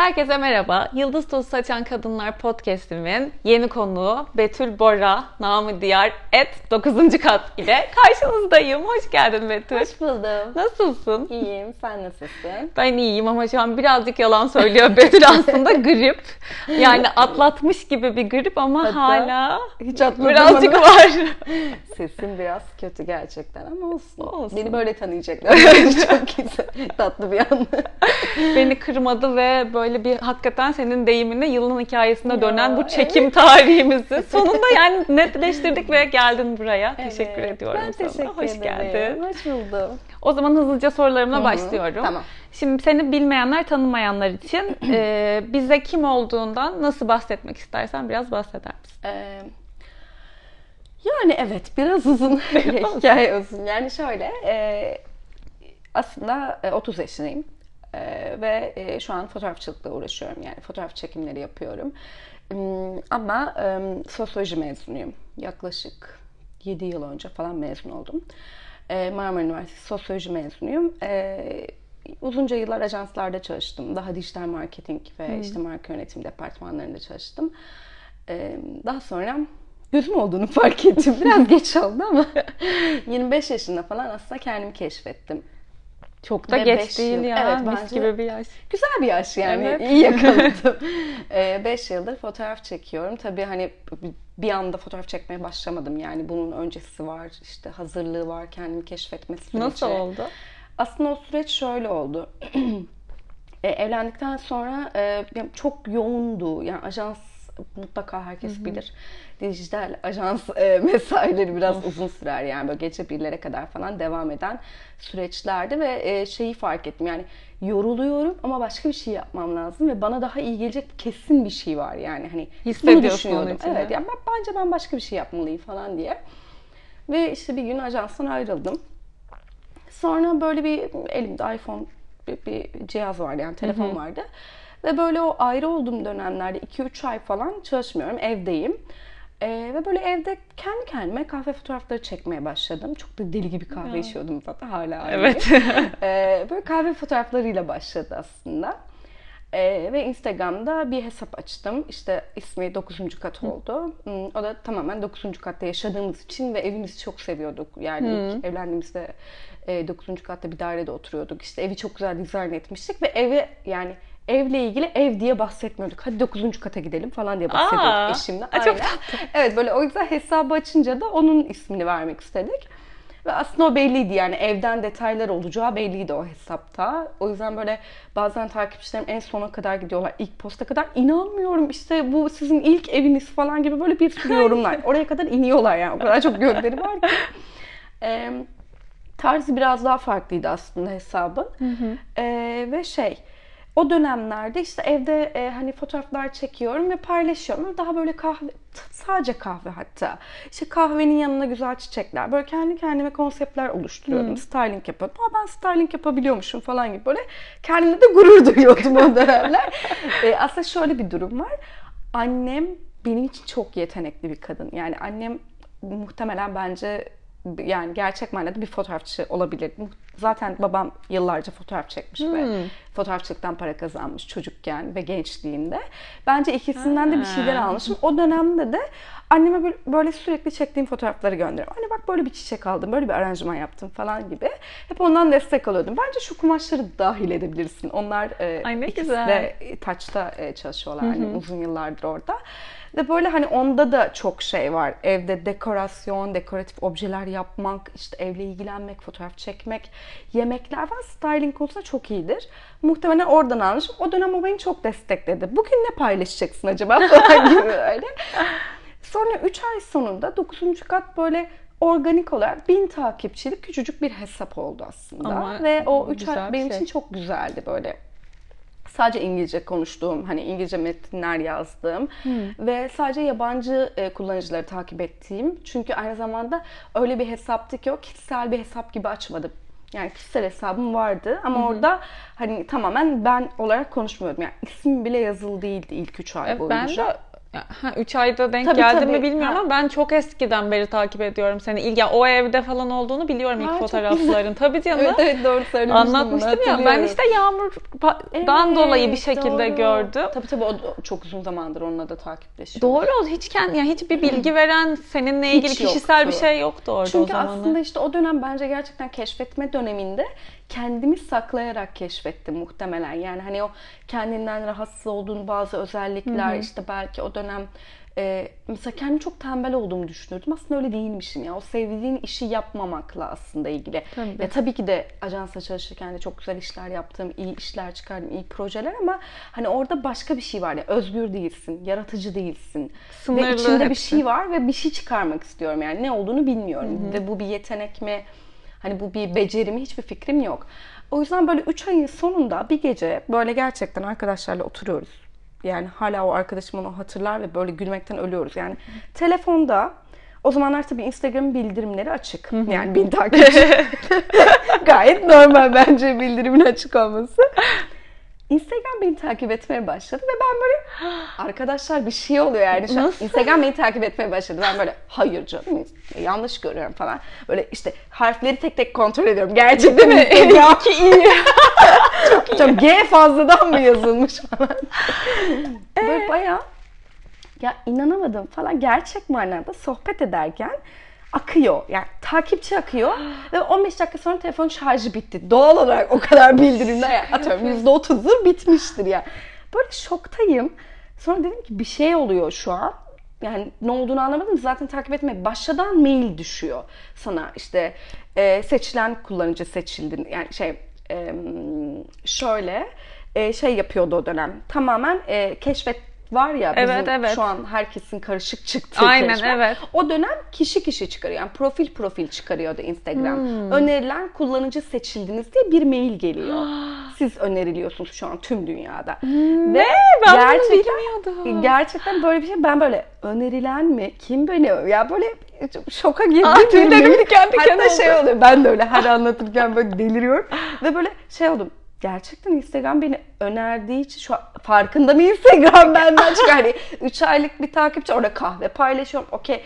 Herkese merhaba. Yıldız Tozu Saçan Kadınlar podcast'imin yeni konuğu Betül Bora, namı diğer et 9. kat ile karşınızdayım. Hoş geldin Betül. Hoş buldum. Nasılsın? İyiyim. Sen nasılsın? Ben iyiyim ama şu an birazcık yalan söylüyor Betül aslında grip. Yani atlatmış gibi bir grip ama Hatta hala Hiç birazcık anda- var. Sesim biraz kötü gerçekten ama olsun. Olsun. Beni böyle tanıyacaklar. Çok güzel. Tatlı bir an. Beni kırmadı ve böyle bir hakikaten senin deyimine yılın hikayesine Ya, dönen bu çekim tarihimizi sonunda yani netleştirdik ve geldin buraya. Teşekkür Evet, ediyorum ben sana. teşekkür Hoş ederim. geldin. Hoş buldum. O zaman hızlıca sorularımla Hı hı, başlıyorum. tamam. Şimdi seni bilmeyenler, tanımayanlar için e, bize kim olduğundan nasıl bahsetmek istersen biraz bahseder misin? Ee, yani evet biraz uzun hikaye uzun. Yani şöyle e, aslında e, 30 yaşındayım. E, ve e, şu an fotoğrafçılıkla uğraşıyorum. Yani fotoğraf çekimleri yapıyorum. Hmm, ama e, sosyoloji mezunuyum. Yaklaşık 7 yıl önce falan mezun oldum. E, Marmara Üniversitesi sosyoloji mezunuyum. E, uzunca yıllar ajanslarda çalıştım. Daha dijital marketing ve işte marka yönetim departmanlarında çalıştım. E, daha sonra gözüm olduğunu fark ettim. Biraz geç oldu ama 25 yaşında falan aslında kendimi keşfettim. Çok da Ve geç değil yıl. ya. Evet, Mis bence- gibi bir yaş. Güzel bir yaş yani. Evet. İyi yakaladım. 5 yıldır fotoğraf çekiyorum. Tabii hani bir anda fotoğraf çekmeye başlamadım. Yani bunun öncesi var, işte hazırlığı var, kendimi keşfetme süreci. Nasıl oldu? Aslında o süreç şöyle oldu. E, evlendikten sonra e, çok yoğundu. Yani ajans mutlaka herkes bilir. Dijital ajans e, mesaileri biraz uzun sürer yani böyle gece birlere kadar falan devam eden süreçlerdi ve e, şeyi fark ettim yani yoruluyorum ama başka bir şey yapmam lazım ve bana daha iyi gelecek kesin bir şey var yani hani Hissediyorsun bunu düşünüyordum. Evet yani ben, bence ben başka bir şey yapmalıyım falan diye. Ve işte bir gün ajanstan ayrıldım. Sonra böyle bir elimde iPhone bir, bir cihaz vardı yani telefon vardı. Ve böyle o ayrı olduğum dönemlerde 2-3 ay falan çalışmıyorum evdeyim. Ee, ve böyle evde kendi kendime kahve fotoğrafları çekmeye başladım. Çok da deli gibi kahve içiyordum zaten hala öyle. Evet. Ee, böyle kahve fotoğraflarıyla başladı aslında. Ee, ve Instagram'da bir hesap açtım. İşte ismi 9. kat oldu. Hmm, O da tamamen 9. katta yaşadığımız için ve evimizi çok seviyorduk. Yani ilk evlendiğimizde e, 9. katta bir dairede oturuyorduk. İşte evi çok güzel dizayn etmiştik ve evi yani evle ilgili ev diye bahsetmiyorduk. Hadi 9. kata gidelim falan diye bahsediyorduk Aa, eşimle. ay çok Aynen. Evet böyle o yüzden hesabı açınca da onun ismini vermek istedik. Ve aslında o belliydi yani evden detaylar olacağı belliydi o hesapta. O yüzden böyle bazen takipçilerim en sona kadar gidiyorlar. ilk posta kadar inanmıyorum işte bu sizin ilk eviniz falan gibi böyle bir sürü yorumlar. Oraya kadar iniyorlar yani o kadar çok gönderi var ki. Ee, tarzı biraz daha farklıydı aslında hesabın. Ee, ve şey o dönemlerde işte evde e, hani fotoğraflar çekiyorum ve paylaşıyorum. Daha böyle kahve, sadece kahve hatta. İşte kahvenin yanına güzel çiçekler. Böyle kendi kendime konseptler oluşturuyordum. Styling yapıyordum. Aa ben styling yapabiliyormuşum falan gibi böyle kendimle de gurur duyuyordum o dönemler. E, aslında şöyle bir durum var. Annem benim için çok yetenekli bir kadın. Yani annem muhtemelen bence yani gerçek manada bir fotoğrafçı olabilir. Zaten babam yıllarca fotoğraf çekmiş ve fotoğrafçılıktan para kazanmış çocukken ve gençliğinde. Bence ikisinden de bir şeyler almışım. O dönemde de anneme böyle- sürekli çektiğim fotoğrafları gönderiyorum. Anne bak böyle bir çiçek aldım, böyle bir aranjman yaptım falan gibi. Hep ondan destek alıyordum. Bence şu kumaşları dahil edebilirsin. Onlar e, Ay ikisi güzel. de taçta e, çalışıyorlar hani uzun yıllardır orada. Ve böyle hani onda da çok şey var. Evde dekorasyon, dekoratif objeler yapmak, işte evle ilgilenmek, fotoğraf çekmek, yemekler falan styling konusunda çok iyidir. Muhtemelen oradan almışım. O dönem o beni çok destekledi. Bugün ne paylaşacaksın acaba falan gibi öyle. Sonra 3 ay sonunda 9. kat böyle organik olarak bin takipçilik küçücük bir hesap oldu aslında. Ama Ve o 3 güzel ay benim şey. için çok güzeldi böyle sadece İngilizce konuştuğum, hani İngilizce metinler yazdığım ve sadece yabancı e, kullanıcıları takip ettiğim. Çünkü aynı zamanda öyle bir hesaptı ki o kişisel bir hesap gibi açmadım. Yani kişisel hesabım vardı ama orada hani tamamen ben olarak konuşmuyordum. Yani ismim bile yazılı değildi ilk 3 ay ben boyunca. de Ha, 3 ayda denk Tabii, geldi tabii. mi bilmiyorum Ha. ama ben çok eskiden beri takip ediyorum seni. İlk, ya, o evde falan olduğunu biliyorum ilk fotoğrafların. Tabii canım. Evet evet doğru söylemiştim. Anlatmıştım bunu, ya. Ben işte Yağmur'dan Evet, dolayı bir şekilde doğru. gördüm. Tabii tabii o, çok uzun zamandır onunla da takipleşiyorum. Doğru. Hiç kendi, yani hiçbir bilgi veren seninle ilgili Hiç kişisel bir yoktu. şey yoktu orada o Çünkü zamanlar. aslında işte o dönem bence gerçekten keşfetme döneminde kendimi saklayarak keşfettim muhtemelen. Yani hani o kendinden rahatsız olduğun bazı özellikler işte belki o dönem e, mesela kendimi çok tembel olduğumu düşünürdüm. Aslında öyle değilmişim ya. O sevdiğin işi yapmamakla aslında ilgili. Tabii. Ve tabii ki de ajansa çalışırken de çok güzel işler yaptım, iyi işler çıkardım, iyi projeler ama hani orada başka bir şey var ya. Özgür değilsin, yaratıcı değilsin. Sınırlı ve içinde bir hepsi. şey var ve bir şey çıkarmak istiyorum yani. Ne olduğunu bilmiyorum. Ve bu bir yetenek mi? Hani bu bir beceri mi? Hiçbir fikrim yok. O yüzden böyle 3 ayın sonunda bir gece böyle gerçekten arkadaşlarla oturuyoruz. Yani hala o arkadaşım onu hatırlar ve böyle gülmekten ölüyoruz. Yani telefonda o zamanlar tabii Instagram bildirimleri açık. Yani bin takipçi. Gayet normal bence bildirimin açık olması. Instagram beni takip etmeye başladı ve ben böyle arkadaşlar bir şey oluyor yani. Şu an? Instagram beni takip etmeye başladı. Ben böyle hayır canım yanlış görüyorum falan. Böyle işte harfleri tek tek kontrol ediyorum. Gerçekten mi? Instagram iyi. Çok iyi. G fazladan mı yazılmış falan. böyle bayağı ya inanamadım falan gerçek manada sohbet ederken akıyor. Yani takipçi akıyor ve 15 dakika sonra telefon şarjı bitti. Doğal olarak o kadar bildirimler ya atıyorum %30'dur bitmiştir ya. Böyle şoktayım. Sonra dedim ki bir şey oluyor şu an. Yani ne olduğunu anlamadım. Zaten takip etmeye başladan mail düşüyor sana. işte e, seçilen kullanıcı seçildin. Yani şey e, şöyle e, şey yapıyordu o dönem. Tamamen e, keşfet var ya bizim Evet, evet. şu an herkesin karışık çıktığı Aynen, keşfet. evet. O dönem kişi kişi çıkarıyor. Yani profil profil çıkarıyordu Instagram. Hmm. Önerilen kullanıcı seçildiniz diye bir mail geliyor. Siz öneriliyorsunuz şu an tüm dünyada. Ve Ben bunu bilmiyordum. Gerçekten böyle bir şey. Ben böyle önerilen mi? Kim beni? Ya böyle şoka girdim. Ah, tüylerim diken diken Hatta şey oldu. oluyor. Ben de öyle her anlatırken böyle deliriyorum. Ve böyle şey oldum. Gerçekten Instagram beni önerdiği için şu an farkında mı Instagram benden çıkıyor. Hani 3 aylık bir takipçi orada kahve paylaşıyorum. Okey.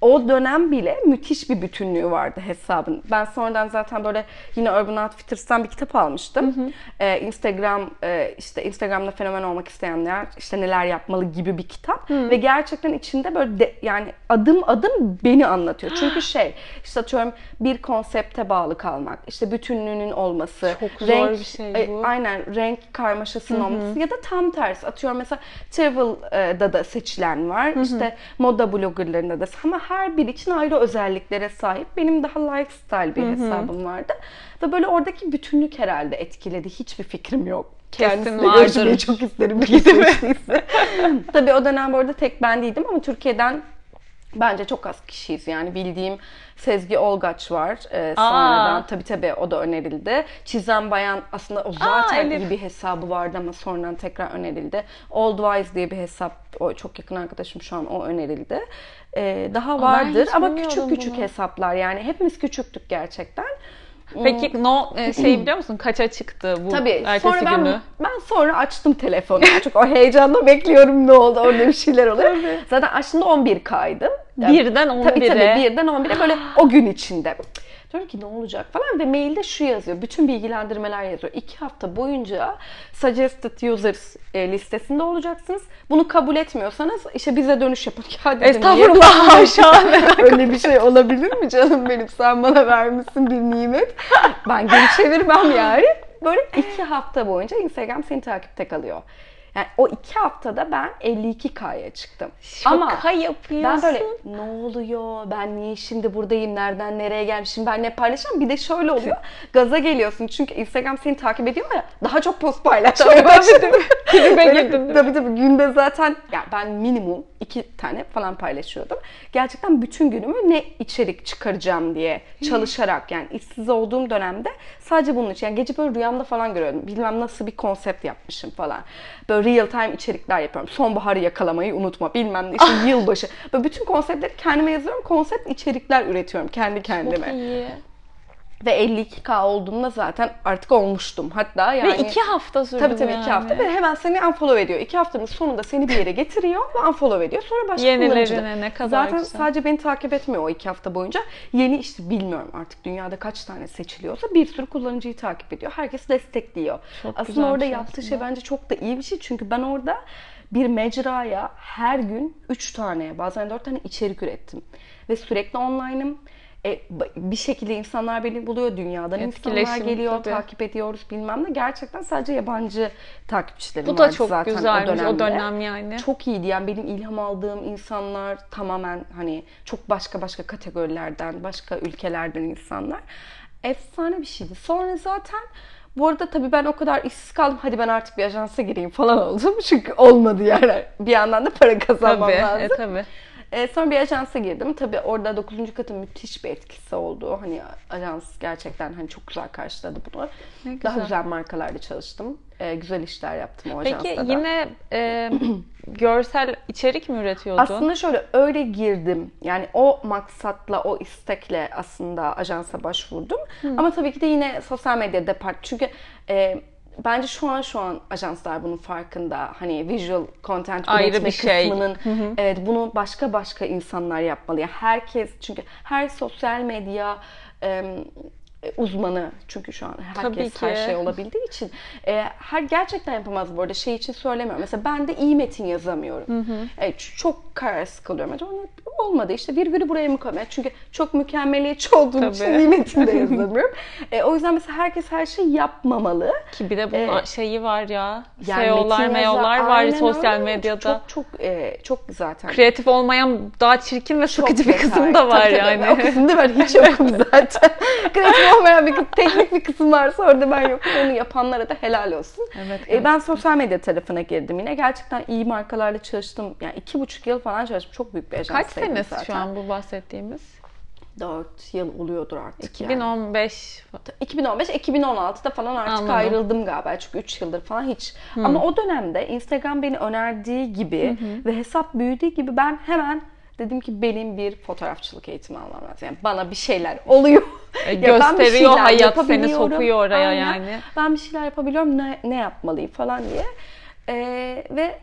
O dönem bile müthiş bir bütünlüğü vardı hesabın. Ben sonradan zaten böyle yine Urban Outfitters'tan bir kitap almıştım. Ee, Instagram e, işte Instagram'da fenomen olmak isteyenler işte neler yapmalı gibi bir kitap ve gerçekten içinde böyle de, yani adım adım beni anlatıyor. Çünkü şey işte atıyorum bir konsepte bağlı kalmak, işte bütünlüğünün olması, Çok zor bir şey e, bu. aynen renk karmaşasının olması ya da tam tersi atıyorum mesela travel'da da seçilen var. işte moda bloggerlarında da ama her biri için ayrı özelliklere sahip. Benim daha lifestyle bir hesabım vardı. Ve böyle oradaki bütünlük herhalde etkiledi. Hiçbir fikrim yok. Kesin Kendisiyle vardır. görüşmeyi çok isterim. Tabii o dönem bu arada tek ben değildim ama Türkiye'den Bence çok az kişiyiz yani bildiğim Sezgi Olgaç var. Ee, sonradan tabii tabii o da önerildi. Çizen Bayan aslında o zaten Elif. iyi bir hesabı vardı ama sonradan tekrar önerildi. Old Wise diye bir hesap o çok yakın arkadaşım şu an o önerildi. Ee, daha vardır ama küçük küçük bunu. hesaplar yani hepimiz küçüktük gerçekten. Peki no e, şey biliyor musun? Kaça çıktı bu Tabii ertesi sonra ben, günü? ben sonra açtım telefonu. Çünkü o heyecanla bekliyorum ne oldu orada bir şeyler oluyor. Zaten açtığımda 11K'ydım. Birden Tabii 11'e. tabii birden 11'e böyle o gün içinde. Diyorum ki ne olacak falan ve mailde şu yazıyor. Bütün bilgilendirmeler yazıyor. İki hafta boyunca suggested users e, listesinde olacaksınız. Bunu kabul etmiyorsanız işte bize dönüş yapın. Niye Estağfurullah haşa. Öyle bir şey olabilir mi canım benim? Sen bana vermişsin bir nimet. Ben geri çevirmem yani. Böyle iki hafta boyunca Instagram seni takipte kalıyor. Yani o iki haftada ben 52K'ya çıktım. Ama Şaka yapıyorsun. ben böyle ne oluyor? Ben niye şimdi buradayım? Nereden nereye gelmişim? Ben ne paylaşacağım? Bir de şöyle oluyor. Gaza geliyorsun. Çünkü Instagram seni takip ediyor ya. Daha çok post paylaşmaya başladım. Tribe mi? Tabii tabii günde zaten ya ben minimum iki tane falan paylaşıyordum. Gerçekten bütün günümü ne içerik çıkaracağım diye çalışarak yani işsiz olduğum dönemde sadece bunun için. Yani gece böyle rüyamda falan görüyordum. Bilmem nasıl bir konsept yapmışım falan. Böyle real time içerikler yapıyorum. Sonbaharı yakalamayı unutma. Bilmem ne işte yılbaşı. Böyle bütün konseptleri kendime yazıyorum. Konsept içerikler üretiyorum kendi kendime. Çok iyi. Ve 52K olduğumda zaten artık olmuştum. Hatta yani... Ve iki hafta sürdü Tabii tabii yani. iki hafta ve hemen seni unfollow ediyor. İki haftanın sonunda seni bir yere getiriyor ve unfollow ediyor. Sonra başka Yenilerine ne kadar Zaten güzel. sadece beni takip etmiyor o iki hafta boyunca. Yeni işte bilmiyorum artık dünyada kaç tane seçiliyorsa bir sürü kullanıcıyı takip ediyor. Herkes destekliyor. Çok aslında orada şey yaptığı aslında. şey bence çok da iyi bir şey. Çünkü ben orada bir mecraya her gün 3 tane bazen 4 tane içerik ürettim. Ve sürekli online'ım. E, bir şekilde insanlar beni buluyor. Dünyadan insanlar geliyor. tabii. Takip ediyoruz bilmem ne. Gerçekten sadece yabancı takipçilerim Bu da çok zaten güzelmiş o, dönemde. dönem yani. Çok iyiydi yani benim ilham aldığım insanlar tamamen hani çok başka başka kategorilerden, başka ülkelerden insanlar. Efsane bir şeydi. Sonra zaten bu arada tabii ben o kadar işsiz kaldım. Hadi ben artık bir ajansa gireyim falan oldum. Çünkü olmadı yani. Bir yandan da para kazanmam Tabii, lazım. e, tabii. E, sonra bir ajansa girdim. Tabii orada 9. katın müthiş bir etkisi oldu. Hani ajans gerçekten hani çok güzel karşıladı bunu. Ne Daha güzel. güzel markalarla çalıştım. E, güzel işler yaptım o ajansta Peki yine e, görsel içerik mi üretiyordun? Aslında şöyle öyle girdim. Yani o maksatla, o istekle aslında ajansa başvurdum. Ama tabii ki de yine sosyal medya depart. Çünkü e, bence şu an şu an ajanslar bunun farkında. Hani visual content Ayrı üretme bir şey. kısmının evet bunu başka başka insanlar yapmalı. Yani herkes çünkü her sosyal medya uzmanı çünkü şu an Tabii herkes her şey olabildiği için e, her gerçekten yapamaz bu arada şey için söylemiyorum. Mesela ben de iyi metin yazamıyorum. E, ç- çok kararsız kalıyorum. Acaba olmadı işte virgülü buraya mı koyayım? Yani Çünkü çok mükemmeliyetçi olduğum için Tabii. iyi metin de yazamıyorum. E, o yüzden mesela herkes her şeyi yapmamalı. Ki bir de bunun Ee, şeyi var ya. Yani yazar- meo'lar var sosyal medyada. Çok çok e, çok zaten. Kreatif olmayan daha çirkin ve Çok sıkıcı bir kısım da var Tabii, tabii. yani. O kısımda ben hiç yokum zaten. Kreatif olmayan bir teknik bir kısım varsa orada ben yokum. Onu yapanlara da helal olsun. Evet, E, ben sosyal medya tarafına girdim yine. Gerçekten iyi markalarla çalıştım. Yani iki buçuk yıl falan çalıştım. Çok büyük bir Kaç ajanstaydım senesi zaten. şu an bu bahsettiğimiz? 4 yıl oluyordur artık yani. 2015 2015-2016'da falan artık Anladım. ayrıldım galiba. Çünkü 3 yıldır falan hiç. Ama o dönemde Instagram beni önerdiği gibi ve hesap büyüdüğü gibi ben hemen dedim ki benim bir fotoğrafçılık eğitimi almam lazım. Yani bana bir şeyler oluyor. E, Ya gösteriyor şeyler hayat seni sokuyor oraya Aynen. yani. Ben bir şeyler yapabiliyorum ne, ne yapmalıyım falan diye. Ee, ve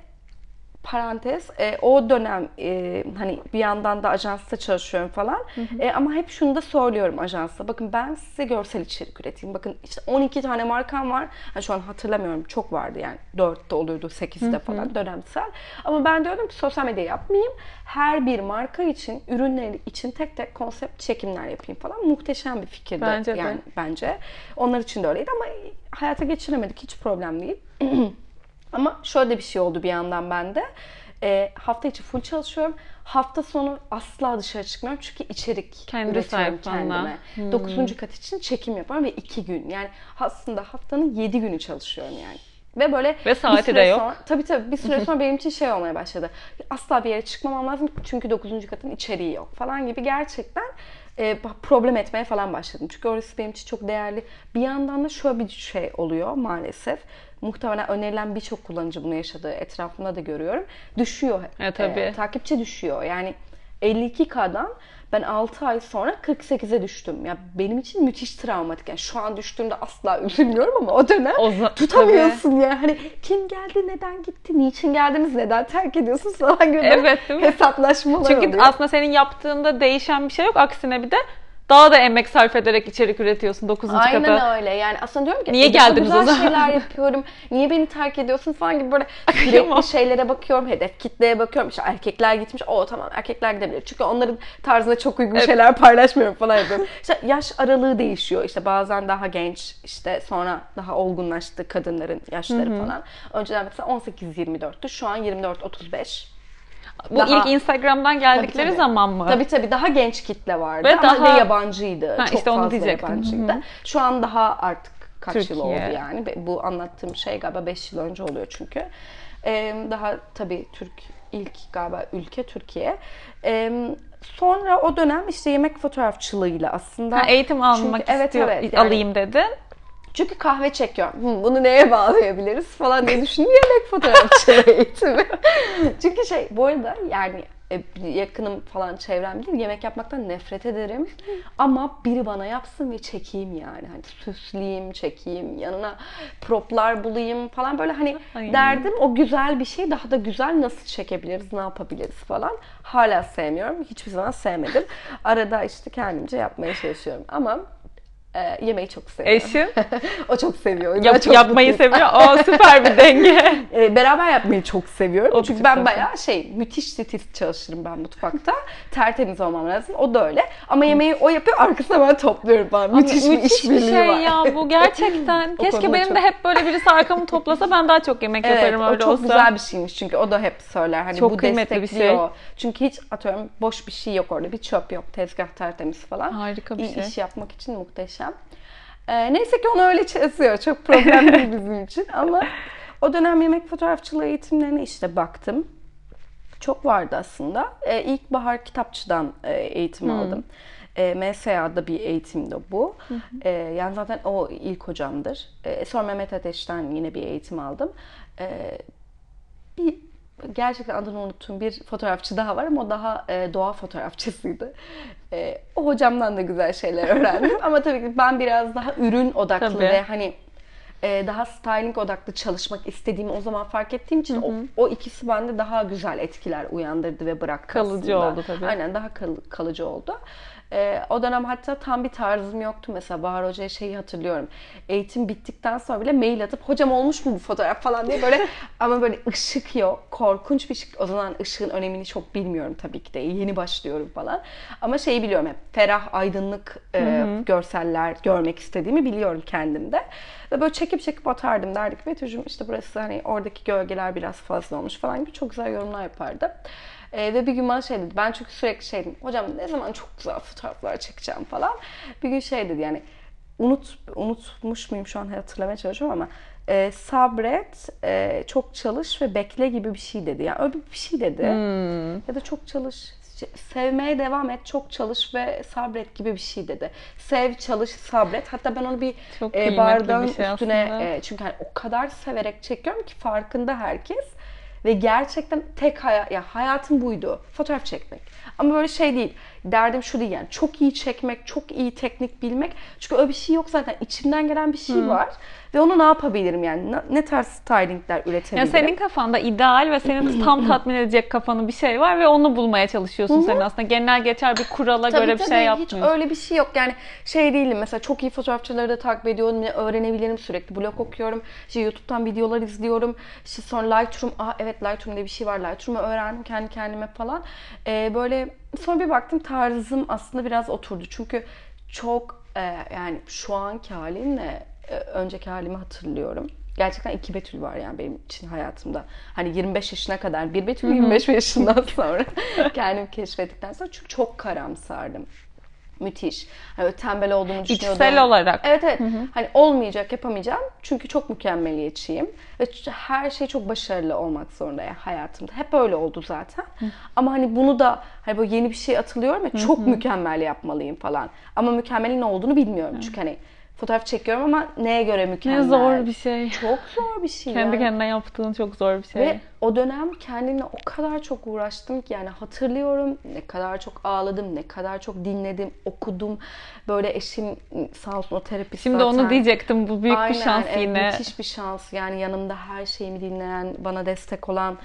parantez e, o dönem e, hani bir yandan da ajansta çalışıyorum falan. E, ama hep şunu da söylüyorum ajansta. Bakın ben size görsel içerik üreteyim. Bakın işte 12 tane markam var. Ha, şu an hatırlamıyorum. Çok vardı yani. 4'te oluyordu 8'de falan dönemsel. Ama ben diyorum ki sosyal medya yapmayayım. Her bir marka için ürünleri için tek tek konsept çekimler yapayım falan. Muhteşem bir fikirdi. Bence de. yani bence. Onlar için de öyleydi ama hayata geçiremedik. Hiç problem değil ama şöyle bir şey oldu bir yandan bende. E, hafta içi full çalışıyorum. Hafta sonu asla dışarı çıkmıyorum çünkü içerik Kendi üretiyorum sayfanda. kendime. Dokuzuncu kat için çekim yapıyorum ve iki gün. Yani aslında haftanın yedi günü çalışıyorum yani. Ve böyle Ve saati bir süre de yok. Sonra, tabii tabii bir süre sonra benim için şey olmaya başladı. Asla bir yere çıkmamam lazım çünkü dokuzuncu katın içeriği yok falan gibi gerçekten e, problem etmeye falan başladım. Çünkü orası benim için çok değerli. Bir yandan da şöyle bir şey oluyor maalesef. Muhtemelen önerilen birçok kullanıcı bunu yaşadığı etrafımda da görüyorum. Düşüyor. E, tabii. E, takipçi düşüyor. Yani 52K'dan ben 6 ay sonra 48'e düştüm. Ya benim için müthiş travmatik. Yani şu an düştüğümde asla üzülmüyorum ama o dönem O za- tutamıyorsun ya. Hani kim geldi, neden gitti, niçin geldiniz, neden terk ediyorsunuz falan gibi Evet, değil mi? hesaplaşmalar Çünkü oluyor. aslında senin yaptığında değişen bir şey yok. Aksine bir de daha da emek sarf ederek içerik üretiyorsun 9. Aynen kata. öyle. Yani aslında diyorum ki Niye "E, geldiniz o zaman?" şeyler yapıyorum. Niye beni terk ediyorsun falan gibi böyle sürekli şeylere bakıyorum. Hedef kitleye bakıyorum. İşte erkekler gitmiş. O tamam erkekler gidebilir. Çünkü onların tarzına çok uygun şeyler paylaşmıyorum falan yapıyorum. İşte yaş aralığı değişiyor. İşte bazen daha genç işte sonra daha olgunlaştı kadınların yaşları falan. Önceden mesela 18-24'tü. Şu an 24-35. Bu Daha- ilk Instagram'dan geldikleri tabii. zaman mı? Tabii tabii daha genç kitle vardı Ve ama daha- yabancıydı. Ha, Çok işte onu fazla diyecektim. yabancıydı. Hı hı. Şu an daha artık kaç Türkiye. yıl oldu yani. Bu anlattığım şey galiba 5 yıl önce oluyor çünkü. Ee, daha tabii Türk ilk galiba ülke Türkiye. Ee, sonra o dönem işte yemek fotoğrafçılığıyla aslında. Ha, eğitim almak Çünkü- evet, istiyor, evet, yani- alayım dedin. Çünkü kahve çekiyorum. Hı, bunu neye bağlayabiliriz falan diye düşündüm. Yemek fotoğrafçılığı eğitimi. Çünkü şey bu arada yani e, yakınım falan çevrem bilir. Yemek yapmaktan nefret ederim. Ama biri bana yapsın ve çekeyim yani. Hani süsleyeyim, çekeyim, yanına proplar bulayım falan böyle hani Ay. derdim o güzel bir şey daha da güzel nasıl çekebiliriz, ne yapabiliriz falan. Hala sevmiyorum. Hiçbir zaman sevmedim. Arada işte kendimce yapmaya çalışıyorum ama e, yemeği çok seviyorum. Eşin o çok seviyor. O yap- çok yapmayı mutluyum. seviyor. Aa süper bir denge. E, beraber yapmayı çok seviyorum. O Çünkü ben bayağı şey müthiş titiz çalışırım ben mutfakta. Tertemiz olmam lazım. O da öyle. Ama yemeği o yapıyor arkasına ben topluyorum falan. Müthiş, bir Müthiş işbirliği şey var. ya bu gerçekten. O Keşke benim çok- de hep böyle birisi arkamı toplasa ben daha çok yemek Evet, yaparım o öyle çok olsa. güzel bir şeymiş çünkü o da hep söyler. Hani Çok bu kıymetli bir destekliyor. Çünkü hiç atıyorum boş bir şey yok orada. Bir çöp yok. Tezgah tertemiz falan. Harika bir İyi şey. iş yapmak için muhteşem. Ee, neyse ki onu öyle çözüyor. Çok problem değil bizim için ama o dönem yemek fotoğrafçılığı eğitimlerine işte baktım. Çok vardı aslında. Ee, ilk Bahar Kitapçı'dan e, eğitim aldım. E, MSA'da bir eğitimdi bu. E, yani zaten o ilk hocamdır. E, sonra Mehmet Ateş'ten yine bir eğitim aldım. E, bir gerçekten adını unuttuğum bir fotoğrafçı daha var ama o daha e, doğa fotoğrafçısıydı. E, o hocamdan da güzel şeyler öğrendim ama tabii ki ben biraz daha ürün odaklı Tabii. ve hani e, daha styling odaklı çalışmak istediğimi o zaman fark ettiğim için o, o ikisi bende daha güzel etkiler uyandırdı ve bıraktı Kalıcı aslında. oldu tabii. Aynen daha kal- kalıcı oldu. E, o dönem hatta tam bir tarzım yoktu mesela Bahar Hoca'ya şeyi hatırlıyorum. Eğitim bittikten sonra bile mail atıp hocam olmuş mu bu fotoğraf falan diye böyle ama böyle ışık yok. Korkunç bir ışık. O zaman ışığın önemini çok bilmiyorum tabii ki de. Yeni başlıyorum falan. Ama şeyi biliyorum hep ferah, aydınlık e, görseller görmek istediğimi biliyorum kendimde. Ve böyle çekip çekip atardım. Derdik Betül'cüm işte burası hani oradaki gölgeler biraz fazla olmuş falan gibi çok güzel yorumlar yapardı. E, ve bir gün bana şey dedi. Ben çünkü sürekli şey dedim. Hocam ne zaman çok güzel fotoğraflar çekeceğim falan. Bir gün şey dedi yani unut unutmuş muyum şu an hatırlamaya çalışıyorum ama e, sabret, e, çok çalış ve bekle gibi bir şey dedi. Yani öyle bir şey dedi. Hmm. Ya da çok çalış, sevmeye devam et, çok çalış ve sabret gibi bir şey dedi. Sev, çalış, sabret. Hatta ben onu bir Çok e, bardağın bir şey üstüne aslında. e, çünkü hani o kadar severek çekiyorum ki farkında herkes ve gerçekten tek hayat ya hayatım buydu. Fotoğraf çekmek. Ama böyle şey değil. Derdim şu değil yani. Çok iyi çekmek, çok iyi teknik bilmek. Çünkü öyle bir şey yok zaten. İçimden gelen bir şey var. Ve onu ne yapabilirim yani? Ne, tarz stylingler Ya üretebilirim? senin kafanda ideal ve seni tam tatmin edecek kafanı bir şey var ve onu bulmaya çalışıyorsun sen aslında. Genel geçer bir kurala Tabii göre bir tabii, şey hiç yapmıyorsun. öyle bir şey yok. Yani şey değilim mesela çok iyi fotoğrafçıları da takip ediyorum. Ne öğrenebilirim sürekli. Blog okuyorum. İşte YouTube'dan videolar izliyorum. İşte sonra Lightroom. Aa evet Lightroom diye bir şey var. Lightroom'u öğrendim kendi kendime falan. Ee, böyle sonra bir baktım tarzım aslında biraz oturdu. Çünkü çok e, yani şu anki halimle e, önceki halimi hatırlıyorum. Gerçekten iki Betül var yani benim için hayatımda. Hani 25 yaşına kadar bir Betül 25 yaşından sonra kendimi keşfettikten sonra çünkü çok karamsardım. Müthiş. Hani tembel olduğumu düşünüyordum. İçsel olarak. Evet evet. Hani olmayacak yapamayacağım. Çünkü çok mükemmeliyetçiyim. Ve her şey çok başarılı olmak zorunda ya hayatımda. Hep öyle oldu zaten. Ama hani bunu da hani böyle yeni bir şey atılıyorum ya çok mükemmel yapmalıyım falan. Ama mükemmelin ne olduğunu bilmiyorum. Çünkü hani fotoğraf çekiyorum ama neye göre mükemmel? Ne zor bir şey. Çok zor bir şey Kendi ya. kendine yaptığın çok zor bir şey. Ve o dönem kendimle o kadar çok uğraştım ki yani hatırlıyorum ne kadar çok ağladım, ne kadar çok dinledim, okudum. Böyle eşim sağ olsun o terapist Şimdi zaten. onu diyecektim. Bu büyük Aynen, bir şans evet, yine. Müthiş bir şans. Yani yanımda her şeyimi dinleyen, bana destek olan.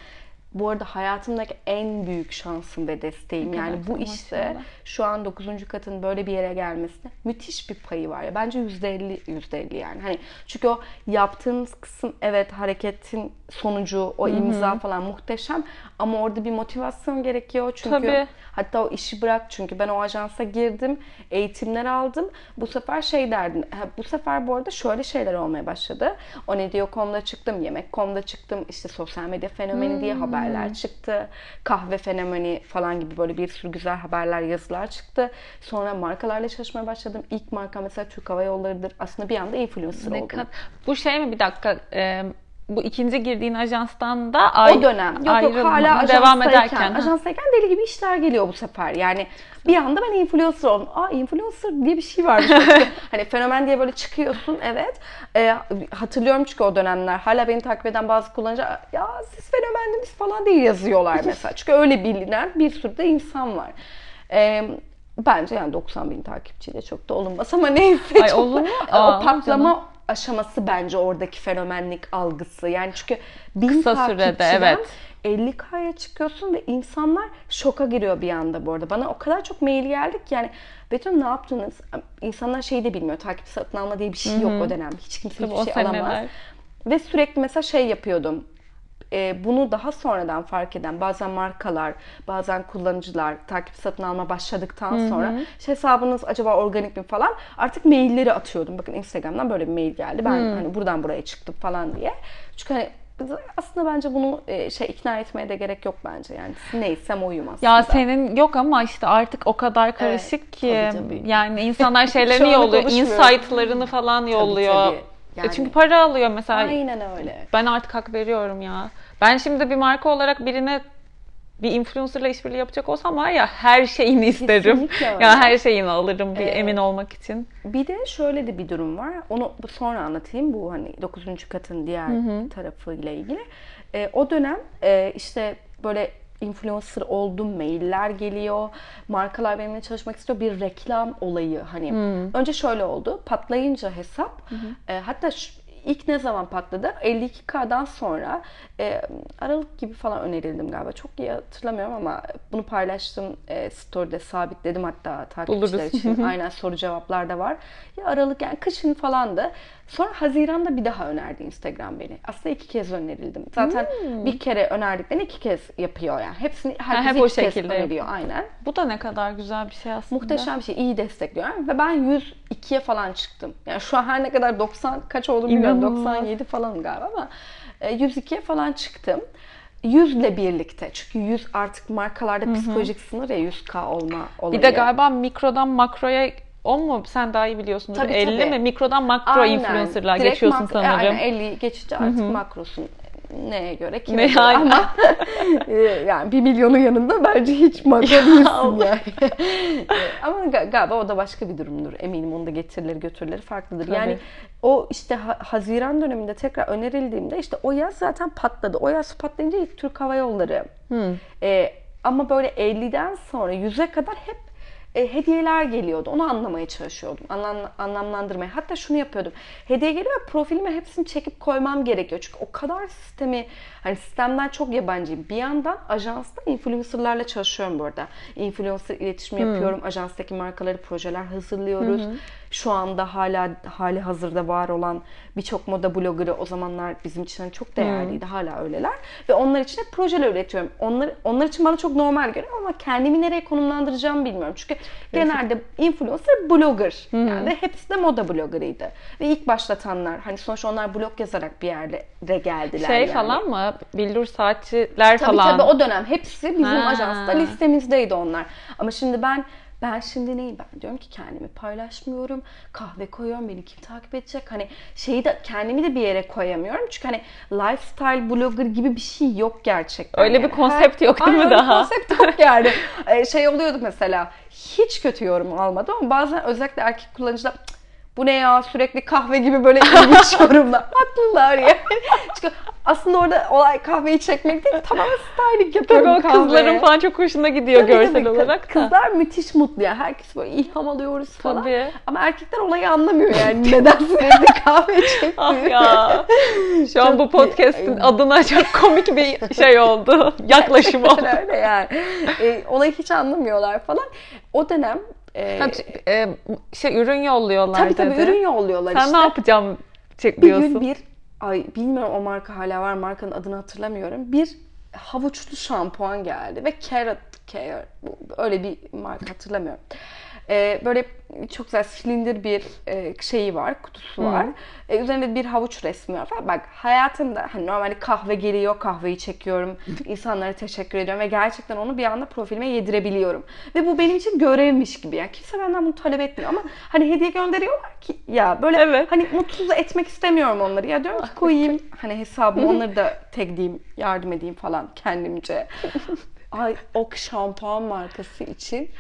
Bu arada hayatımdaki en büyük şansım ve desteğim. Yani kadar bu maşallah. Şu an 9. katın böyle bir yere gelmesine müthiş bir payı var. ya Bence %50, %50 yani. Hani çünkü o yaptığınız kısım evet hareketin sonucu, o imza falan muhteşem ama orada bir motivasyon gerekiyor. Çünkü Tabii. Hatta o işi bırak çünkü ben o ajansa girdim, eğitimler aldım. Bu sefer şey derdin, ha, bu sefer bu arada şöyle şeyler olmaya başladı. O ne diyor.com'da çıktım, yemek.com'da çıktım, işte sosyal medya fenomeni diye haberler çıktı. Kahve fenomeni falan gibi böyle bir sürü güzel haberler, yazılar çıktı. Sonra markalarla çalışmaya başladım. İlk marka mesela Türk Hava Yolları'dır. Aslında bir anda influencer Ne oldum. kad- Bu şey mi bir dakika e, bu ikinci girdiğin ajanstan da ay- o dönem. Yok yok ayrılmadın, hala devam ederken. ha. Ajanstayken deli gibi işler geliyor bu sefer. Yani bir anda ben influencer oldum. Aa influencer diye bir şey varmış. hani fenomen diye böyle çıkıyorsun evet. Ee, hatırlıyorum çünkü o dönemler. Hala beni takip eden bazı kullanıcı ya siz fenomendiniz falan diye yazıyorlar mesela. çünkü öyle bilinen bir sürü de insan var. Ee, Bence yani 90 bin takipçiyle çok da olunmaz ama neyse. Ay, olur mu? o patlama canım. aşaması bence oradaki fenomenlik algısı. Yani çünkü bin Kısa sürede, evet. 50K'ya çıkıyorsun ve insanlar şoka giriyor bir anda bu arada. Bana o kadar çok mail geldik ki yani Betül ne yaptınız? İnsanlar şeyi de bilmiyor. Takip satın alma diye bir şey yok o dönem. Hiç kimse Tabii hiçbir şey alamaz. seneler. Ve sürekli mesela şey yapıyordum. Ee, bunu daha sonradan fark eden bazen markalar, bazen kullanıcılar takip satın alma başladıktan sonra işte hesabınız acaba organik mi falan artık mailleri atıyordum. Bakın Instagram'dan böyle bir mail geldi. Ben hani buradan buraya çıktım falan diye. Çünkü hani aslında bence bunu e, şey ikna etmeye de gerek yok bence. Yani neysem oyum aslında. Ya senin yok ama işte artık o kadar karışık ki tabii, tabii. yani insanlar şeylerini yolluyor, insight'larını falan yolluyor. tabii. E Yani- Çünkü para alıyor mesela. Aynen öyle. Ben artık hak veriyorum ya. Ben şimdi bir marka olarak birine bir influencerla işbirliği yapacak olsam var ya her şeyini isterim. Ya her şeyini alırım bir Evet. emin olmak için. Bir de şöyle de bir durum var. Onu sonra anlatayım. Bu hani 9. katın diğer tarafıyla ilgili. Ee, o dönem e, işte böyle influencer oldum, mailler geliyor. Markalar benimle çalışmak istiyor. Bir reklam olayı hani. Önce şöyle oldu. Patlayınca hesap e, hatta şu- ilk ne zaman patladı? 52K'dan sonra e, Aralık gibi falan önerildim galiba. Çok iyi hatırlamıyorum ama bunu paylaştım e, story'de sabitledim hatta takipçiler Buluruz. için. Aynen soru cevaplar da var. Ya Aralık yani kışın falandı. Sonra Haziran'da bir daha önerdi Instagram beni. Aslında iki kez önerildim. Zaten bir kere önerdiklerini iki kez yapıyor yani. Hepsini herkes hep o iki kez şekilde öneriyor. Aynen. Bu da ne kadar güzel bir şey aslında. Muhteşem bir şey. iyi destekliyor. Ve ben 102'ye falan çıktım. Yani şu an her ne kadar 90 kaç olduğunu bilmiyorum. İnanılmaz. 97 falan galiba ama e, 102'ye falan çıktım. 100 ile birlikte. Çünkü 100 artık markalarda psikolojik sınır ya 100K olma olayı. Bir de galiba mikrodan makroya o mu? Sen daha iyi biliyorsundur. Tabii, 50 tabii. mi? Mikrodan makro Aynen. influencer'lar Direkt geçiyorsun makro- sanırım. Aynen 50 geçince artık makrosun neye göre kime Ne, göre aynen. ama e, yani bir milyonun yanında bence hiç makro değilsin yani. E, ama ga- galiba o da başka bir durumdur. Eminim onun da getirileri götürüleri farklıdır. Tabii. Yani o işte ha- Haziran döneminde tekrar önerildiğimde işte o yaz zaten patladı. O yaz patlayınca ilk Türk Hava Yolları. E, ama böyle 50'den sonra 100'e kadar hep e, hediyeler geliyordu. Onu anlamaya çalışıyordum. Anlam, anlamlandırmaya. Hatta şunu yapıyordum. Hediye geliyor profilime hepsini çekip koymam gerekiyor. Çünkü o kadar sistemi, hani sistemden çok yabancıyım. Bir yandan ajansta influencerlarla çalışıyorum bu arada. Influencer iletişimi yapıyorum. Ajanstaki markaları projeler hazırlıyoruz. Şu anda hala hali hazırda var olan birçok moda bloggerı o zamanlar bizim için hani çok değerliydi. Hala öyleler. Ve onlar için de projeler üretiyorum. Onlar, onlar için bana çok normal geliyor ama kendimi nereye konumlandıracağımı bilmiyorum. Çünkü genelde influencer blogger. Yani hepsi de moda bloggerıydı. Ve ilk başlatanlar hani sonuçta onlar blog yazarak bir yerlere geldiler. Şey yani. falan mı? Billur saatçiler Tabii falan. tabii o dönem hepsi bizim Ha. ajansta listemizdeydi onlar. Ama şimdi ben ben şimdi neyim ben diyorum ki kendimi paylaşmıyorum. Kahve koyuyorum beni kim takip edecek? Hani şeyi de kendimi de bir yere koyamıyorum. Çünkü hani lifestyle blogger gibi bir şey yok gerçekten. Öyle bir yani. konsept yok değil mi bir daha? konsept yok yani. Ee, şey oluyordu mesela hiç kötü yorum almadım ama bazen özellikle erkek kullanıcılar "Cık, bu ne ya sürekli kahve gibi böyle ilginç yorumlar. Haklılar yani. Çünkü aslında orada olay kahveyi çekmek değil tamamen styling Tabii yapıyorum o kızların kahveye. falan çok hoşuna gidiyor Tabii, görsel tabii. olarak da. Kızlar müthiş mutlu ya. Herkes böyle ilham alıyoruz falan. Tabii. Ama erkekler olayı anlamıyor yani. Neden sürekli kahve çektiğini. Ah ya. Şu an bu podcast'in adına çok komik bir şey oldu. Yaklaşım oldu. Öyle yani. E, olayı hiç anlamıyorlar falan. O dönem e, Ha, e, şey ürün yolluyorlar tabii tabii dedi. ürün yolluyorlar Sen işte. ne yapacağım Bir diyorsun. gün bir ay bilmiyorum o marka hala var markanın adını hatırlamıyorum. Bir havuçlu şampuan geldi ve carrot care öyle bir marka hatırlamıyorum. Ee, böyle çok güzel silindir bir e, şeyi var, kutusu var. E, üzerinde bir havuç resmi var falan. Bak hayatımda hani normalde kahve geliyor, kahveyi çekiyorum. insanlara teşekkür ediyorum ve gerçekten onu bir anda profilime yedirebiliyorum. Ve bu benim için görevmiş gibi. Yani kimse benden bunu talep etmiyor ama hani hediye gönderiyorlar ki ya böyle Evet. hani mutsuz etmek istemiyorum onları. Ya diyorum ki koyayım hani hesabımı onları da tagleyeyim, yardım edeyim falan kendimce. Ay ok şampuan markası için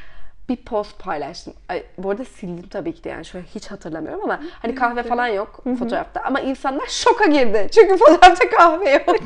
bir post paylaştım. Ay, bu arada sildim tabii ki de yani şöyle hiç hatırlamıyorum ama hani kahve falan yok fotoğrafta ama insanlar şoka girdi. Çünkü fotoğrafta kahve yok.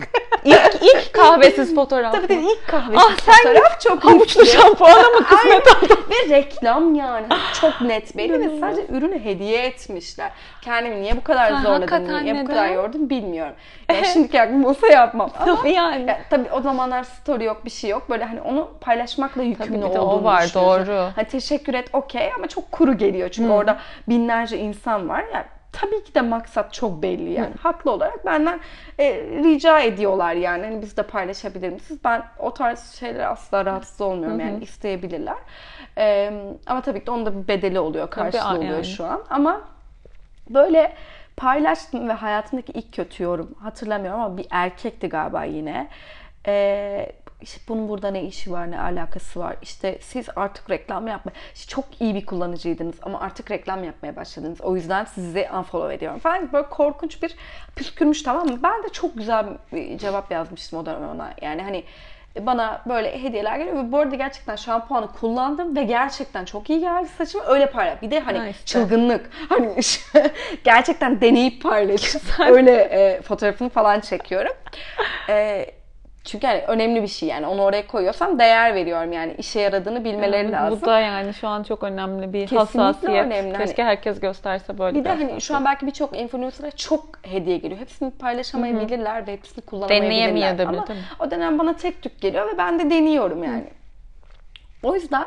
İlk, ilk kahvesiz fotoğraf. tabii tabii ilk kahve Ah, sen fotoğraf çok Havuçlu şampuana mı kısmet Aynen. Ve reklam yani. Çok net belli ve sadece ürünü hediye etmişler. Kendimi niye bu kadar zorladım, niye bu kadar yordum bilmiyorum. Yani şimdiki aklım olsa yapmam. Ama Tabii yani. ya, tabii o zamanlar story yok, bir şey yok. Böyle hani onu paylaşmakla yükümlü Tabii de o olduğunu var, doğru. Hani teşekkür et okey ama çok kuru geliyor. Çünkü orada binlerce insan var. Yani tabii ki de maksat çok belli yani. Haklı olarak benden e, rica ediyorlar yani. Hani biz de paylaşabilir misiniz? Ben o tarz şeylere asla rahatsız olmuyorum yani isteyebilirler. E, ama tabii ki de onun da bir bedeli oluyor, karşılığı oluyor yani. şu an. Ama böyle paylaştım ve hayatımdaki ilk kötü yorum hatırlamıyorum ama bir erkekti galiba yine. Ee, işte bunun burada ne işi var, ne alakası var? İşte siz artık reklam yapma. İşte çok iyi bir kullanıcıydınız ama artık reklam yapmaya başladınız. O yüzden sizi unfollow ediyorum falan. Böyle korkunç bir püskürmüş tamam mı? Ben de çok güzel bir cevap yazmıştım o dönem ona. Yani hani bana böyle hediyeler geliyor ve bu arada gerçekten şampuanı kullandım ve gerçekten çok iyi geldi saçıma öyle parlak. Bir de hani Ha işte. çılgınlık. Hani gerçekten deneyip paylaşıp öyle e, fotoğrafını falan çekiyorum. E, çünkü hani önemli bir şey yani onu oraya koyuyorsam değer veriyorum yani işe yaradığını bilmeleri lazım. Bu da yani şu an çok önemli bir Kesinlikle hassasiyet. önemli. Keşke herkes gösterse böyle Bir de hani şu an belki birçok influencer'a çok hediye geliyor. Hepsini paylaşamayabilirler ve hepsini kullanamayabilirler. Ama o dönem bana tek tük geliyor ve ben de deniyorum yani. O yüzden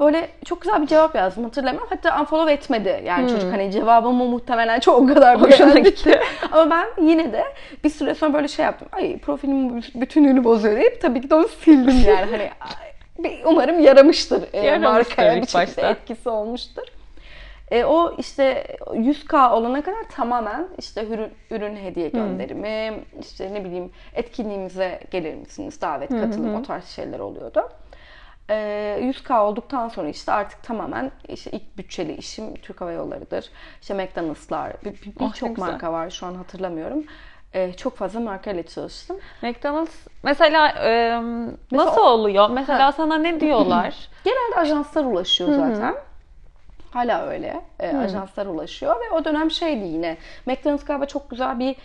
böyle çok güzel bir cevap yazdım hatırlamıyorum. Hatta unfollow etmedi yani çocuk hani cevabımı muhtemelen çok o kadar Hoşuna gitti. Ama ben yine de bir süre sonra böyle şey yaptım. Ay profilimin bütünlüğünü bozuyor deyip tabii ki de onu sildim yani. hani umarım yaramıştır. e, Yaramıştır markaya bir şekilde başta. etkisi olmuştur. E, o işte 100k olana kadar tamamen işte ürün, ürün hediye gönderimi, işte ne bileyim etkinliğimize gelir misiniz, davet, katılım o tarz şeyler oluyordu. E, 100k olduktan sonra işte artık tamamen işte ilk bütçeli işim Türk Hava Yolları'dır. İşte McDonald'slar, bir- bir- Oh, birçok marka var şu an hatırlamıyorum. E, çok fazla markayla çalıştım. McDonald's mesela e, nasıl oluyor? Mesela Ha. sana ne diyorlar? Genelde ajanslar ulaşıyor zaten. Hala öyle. E, ajanslar ulaşıyor ve o dönem şeydi yine. McDonald's galiba çok güzel bir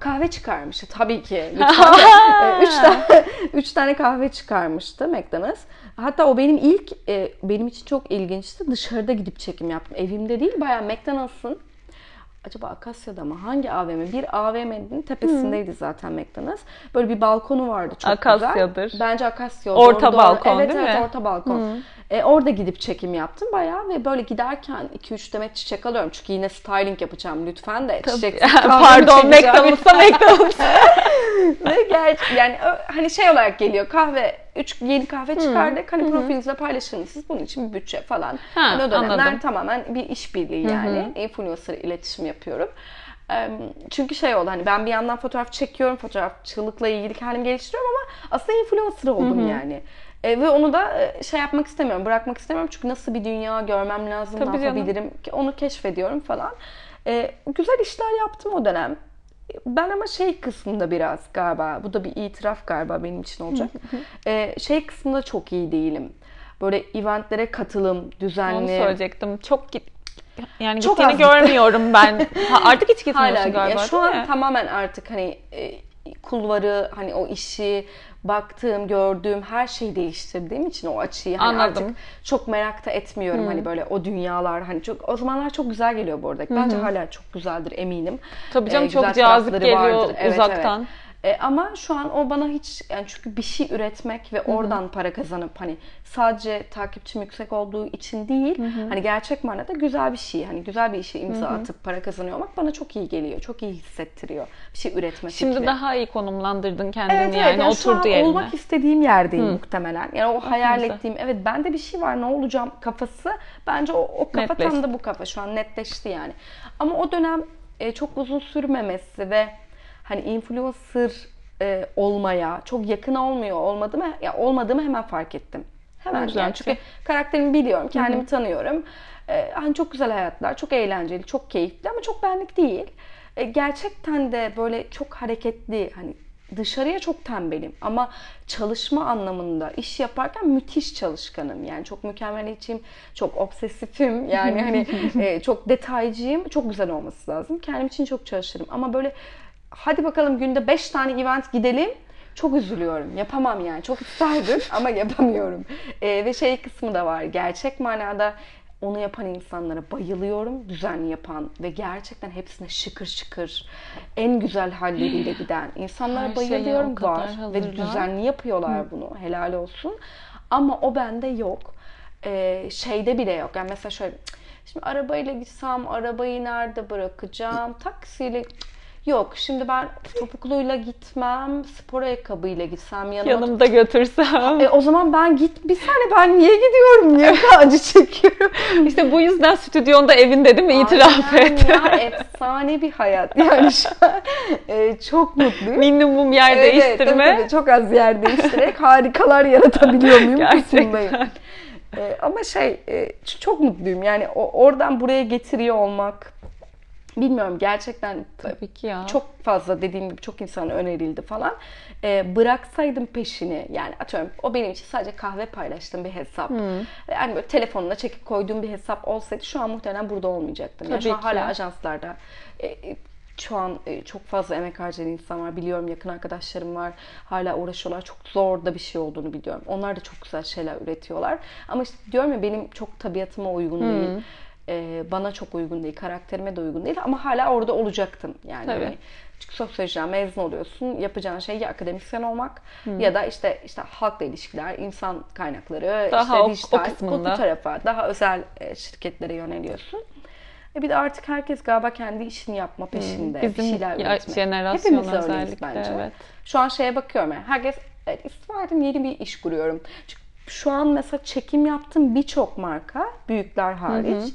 kahve çıkarmıştı tabii ki. Lütfen. E, üç, tane, üç tane kahve çıkarmıştı McDonald's. Hatta o benim ilk, e, benim için çok ilginçti. Dışarıda gidip çekim yaptım. Evimde değil bayağı McDonald's'ın acaba Akasya'da mı? Hangi AVM? Bir AVM'nin tepesindeydi zaten McDonald's. Böyle bir balkonu vardı çok Akasya'dır. güzel. Bence Akasya. Orta doğru, doğru. balkon evet, değil evet, mi? orta balkon. E, orada gidip çekim yaptım bayağı ve böyle giderken 2-3 demet çiçek alıyorum. Çünkü yine styling yapacağım lütfen de. Çiçek Pardon McDonald's'a McDonald's. ve gerçi yani hani şey olarak geliyor kahve 3 yeni kahve çıkardık hani profilinizde paylaşır mısınız bunun için bir bütçe falan. Ha, hani o dönemler anladım. tamamen bir işbirliği yani influencer iletişim yapıyorum. Çünkü şey oldu hani ben bir yandan fotoğraf çekiyorum fotoğrafçılıkla ilgili kendimi geliştiriyorum ama aslında influencer oldum yani. E, ve onu da e, şey yapmak istemiyorum, bırakmak istemiyorum çünkü nasıl bir dünya görmem lazım, Tabii ne canım. yapabilirim ki onu keşfediyorum falan. E, güzel işler yaptım o dönem. Ben ama şey kısmında biraz galiba, bu da bir itiraf galiba benim için olacak. Ee, şey kısmında çok iyi değilim. Böyle eventlere katılım, Onu düzenli. söyleyecektim. Çok git yani Çok gittiğini görmüyorum ben. Ha, artık hiç gitmiyorsun Hala galiba ya şu an mi? tamamen artık hani e, kulvarı, hani o işi baktığım, gördüğüm her şeyi değiştirdiğim için o açıyı hani Anladım. artık çok merak da etmiyorum hani böyle o dünyalar hani çok o zamanlar çok güzel geliyor bu arada. Bence hala çok güzeldir eminim. Tabii canım, Ee, çok cazip geliyor vardır. Evet, uzaktan. E, ama şu an o bana hiç yani çünkü bir şey üretmek ve oradan para kazanıp hani sadece takipçim yüksek olduğu için değil hani gerçek manada güzel bir şey hani güzel bir işe imza atıp para kazanıyor olmak bana çok iyi geliyor. Çok iyi hissettiriyor. Bir şey üretme Şimdi fikri. daha iyi konumlandırdın kendini Evet, evet. yani Yani oturdu yerine. olmak istediğim yerdeyim muhtemelen. Yani o hayal ettiğim, evet bende bir şey var ne olacağım kafası. Bence o, o kafa Netleşti. tam da bu kafa. Şu an netleşti yani. Ama o dönem e, çok uzun sürmemesi ve hani influencer e, olmaya çok yakın olmuyor olmadığımı, ya olmadığımı hemen fark ettim. Hemen Güzel yani çünkü karakterimi biliyorum, kendimi tanıyorum. E, hani çok güzel hayatlar, çok eğlenceli, çok keyifli ama çok benlik değil. E, gerçekten de böyle çok hareketli, hani dışarıya çok tembelim ama çalışma anlamında iş yaparken müthiş çalışkanım. Yani çok mükemmeliyetçiyim, çok obsesifim. Yani hani e, çok detaycıyım. Çok güzel olması lazım. Kendim için çok çalışırım. Ama böyle hadi bakalım günde 5 tane event gidelim. Çok üzülüyorum. Yapamam yani. Çok isterdim ama yapamıyorum. E, ve şey kısmı da var. Gerçek manada onu yapan insanlara bayılıyorum. Düzenli yapan ve gerçekten hepsine şıkır şıkır en güzel halleriyle giden insanlara Her bayılıyorum var ve düzenli yapıyorlar bunu. Helal olsun. Ama o bende yok. Ee, şeyde bile yok. Yani mesela şöyle şimdi arabayla gitsem arabayı nerede bırakacağım? Taksiyle Yok şimdi ben topukluyla gitmem, spor ayakkabıyla gitsem yanıma Yanımda götürsem. e, o zaman ben git bir saniye ben niye gidiyorum? Niye acı çekiyorum? İşte bu yüzden stüdyonda evinde değil mi? İtiraf Aynen et. ya, efsane bir hayat. Yani şu an e, çok mutluyum. Minimum yer Evet, değiştirme. tabii, tabii, çok az yer değiştirerek harikalar yaratabiliyor muyum? Gerçekten. E, ama şey e, çok mutluyum. Yani o, oradan buraya getiriyor olmak bilmiyorum gerçekten Tabii ki ya. çok fazla dediğim gibi çok insana önerildi falan. Ee, bıraksaydım peşini yani atıyorum o benim için sadece kahve paylaştığım bir hesap. Yani böyle telefonuna çekip koyduğum bir hesap olsaydı şu an muhtemelen burada olmayacaktım. Yani Tabii şu an hala ajanslarda e, e, şu an e, çok fazla emek harcayan insan var. Biliyorum yakın arkadaşlarım var. Hala uğraşıyorlar. Çok zor da bir şey olduğunu biliyorum. Onlar da çok güzel şeyler üretiyorlar. Ama işte diyorum ya benim çok tabiatıma uygun değil. Ee, bana çok uygun değil. Karakterime de uygun değil. Ama hala orada olacaktım. Yani Tabii. hani çünkü sosyolojiden mezun oluyorsun. Yapacağın şey ya akademisyen olmak ya da işte işte halkla ilişkiler, insan kaynakları, Daha işte o- o dijital, kısmında. bu tarafa daha özel e, şirketlere yöneliyorsun. E bir de artık herkes galiba kendi işini yapma peşinde. Bizim bir şeyler ya- jenerasyon Hepimiz öyleyiz özellikle, bence. evet. Şu an şeye bakıyorum yani herkes evet, istifa yeni bir iş kuruyorum. Çünkü şu an mesela çekim yaptığım birçok marka büyükler hariç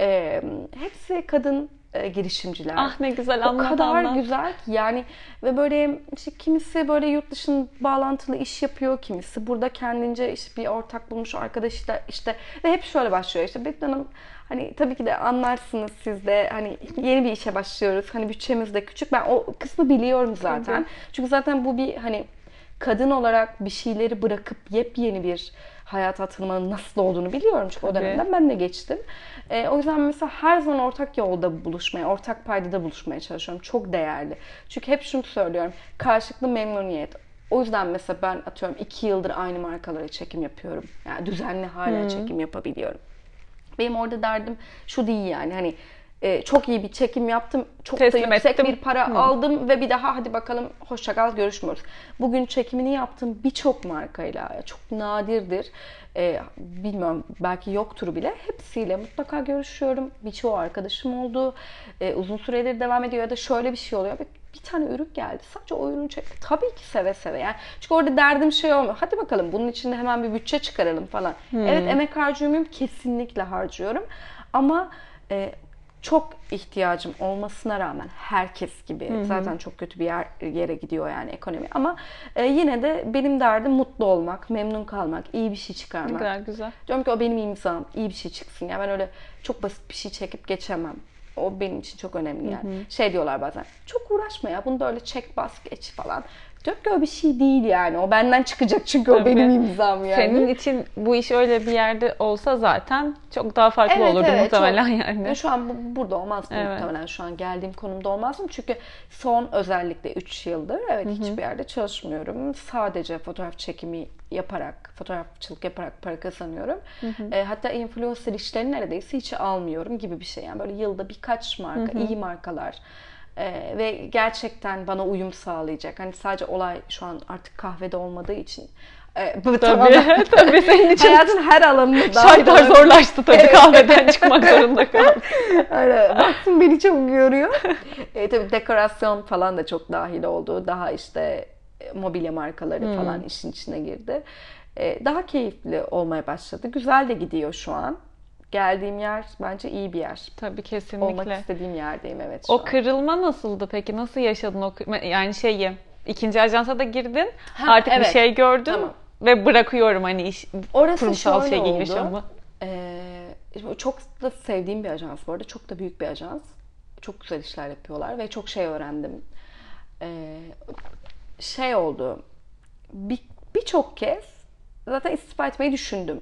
e, hepsi kadın e, girişimciler. Ah ne güzel O anlat kadar anlat. güzel ki yani ve böyle işte kimisi böyle yurt dışın bağlantılı iş yapıyor, kimisi burada kendince işte bir ortak bulmuş arkadaşlar işte ve hep şöyle başlıyor işte Betül Hanım hani tabii ki de anlarsınız siz de hani yeni bir işe başlıyoruz hani bütçemiz de küçük ben o kısmı biliyorum zaten çünkü zaten bu bir hani kadın olarak bir şeyleri bırakıp yepyeni bir hayat atılmanın nasıl olduğunu biliyorum çünkü o Tabii. dönemden ben de geçtim. Ee, o yüzden mesela her zaman ortak yolda buluşmaya, ortak paydada buluşmaya çalışıyorum. Çok değerli. Çünkü hep şunu söylüyorum. Karşılıklı memnuniyet. O yüzden mesela ben atıyorum iki yıldır aynı markalara çekim yapıyorum. Yani düzenli hala çekim yapabiliyorum. Benim orada derdim şu değil yani hani e, çok iyi bir çekim yaptım. Çok Teslim da yüksek ettim. bir para aldım ve bir daha hadi bakalım hoşça kal görüşmüyoruz. Bugün çekimini yaptığım birçok markayla çok nadirdir. E, bilmiyorum belki yoktur bile. Hepsiyle mutlaka görüşüyorum. Birçoğu arkadaşım oldu. E, uzun süredir devam ediyor ya da şöyle bir şey oluyor. Bir, bir tane ürün geldi. Sadece o ürünü çek. Tabii ki seve seve. Yani çünkü orada derdim şey olmuyor. Hadi bakalım bunun içinde hemen bir bütçe çıkaralım falan. Evet emek harcıyor muyum? Kesinlikle harcıyorum. Ama e, çok ihtiyacım olmasına rağmen herkes gibi zaten çok kötü bir yer, yere gidiyor yani ekonomi ama e, yine de benim derdim mutlu olmak, memnun kalmak, iyi bir şey çıkarmak. Güzel güzel. Diyorum ki o benim imzam, iyi bir şey çıksın. Ya ben öyle çok basit bir şey çekip geçemem. O benim için çok önemli yani. Şey diyorlar bazen, çok uğraşma ya bunu da öyle çek bas geç falan. Diyorum ki o bir şey değil yani. O benden çıkacak çünkü o Tabii. benim imzam yani. Senin için bu iş öyle bir yerde olsa zaten çok daha farklı Evet, olurdu evet, muhtemelen çok. yani. Şu an bu- burada olmazdım Evet. muhtemelen. Şu an geldiğim konumda olmazdım. Çünkü son özellikle 3 yıldır evet hiçbir yerde çalışmıyorum. Sadece fotoğraf çekimi yaparak, fotoğrafçılık yaparak para kazanıyorum. E, hatta influencer işlerini neredeyse hiç almıyorum gibi bir şey. Yani böyle yılda birkaç marka, iyi markalar Ee, ve gerçekten bana uyum sağlayacak. Hani sadece olay şu an artık kahvede olmadığı için e, bu Tabii, tamamen- tabii senin için hayatın her alanında doğru- zorlaştı tabii Evet. kahveden çıkmak zorunda kaldım. Öyle. Baktım beni çok yoruyor. e, tabii dekorasyon falan da çok dahil oldu. Daha işte e, mobilya markaları falan işin içine girdi. E, daha keyifli olmaya başladı. Güzel de gidiyor şu an. Geldiğim yer bence iyi bir yer. Tabii Olmak kesinlikle. istediğim yerdeyim evet O an. kırılma nasıldı peki? Nasıl yaşadın o yani şeyi? ikinci ajansa da girdin. Ha, artık bir evet. şey gördün Tamam. ve bırakıyorum hani iş Orası kurumsal şöyle şey oldu. yaşamı. Ee, çok da sevdiğim bir ajans bu arada. Çok da büyük bir ajans. Çok güzel işler yapıyorlar ve çok şey öğrendim. Ee, şey oldu. Bir- Birçok kez zaten istifa etmeyi düşündüm.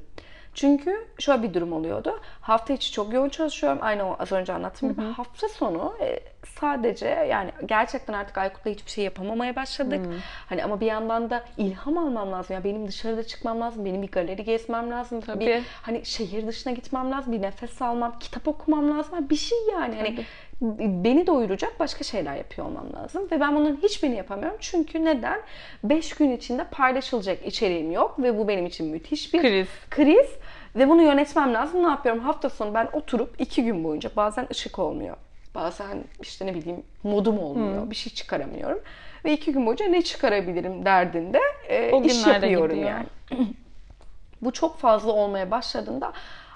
Çünkü şöyle bir durum oluyordu. Hafta içi çok yoğun çalışıyorum. Aynı o az önce anlattığım gibi. Hafta sonu e, sadece yani gerçekten artık Aykut'la hiçbir şey yapamamaya başladık. Hani ama bir yandan da ilham almam lazım. Yani benim dışarıda çıkmam lazım. Benim bir galeri gezmem lazım. Tabii. Bir hani şehir dışına gitmem lazım. Bir nefes almam, kitap okumam lazım. Bir şey yani. Hani beni doyuracak başka şeyler yapıyor olmam lazım. Ve ben bunların hiçbirini yapamıyorum. Çünkü neden? 5 gün içinde paylaşılacak içeriğim yok ve bu benim için müthiş bir Kriz. kriz. Ve bunu yönetmem lazım. Ne yapıyorum? Hafta sonu ben oturup iki gün boyunca bazen ışık olmuyor. Bazen işte ne bileyim modum olmuyor. Bir şey çıkaramıyorum. Ve iki gün boyunca ne çıkarabilirim derdinde e, O iş yapıyorum gidiyor. yani. Bu çok fazla olmaya başladığında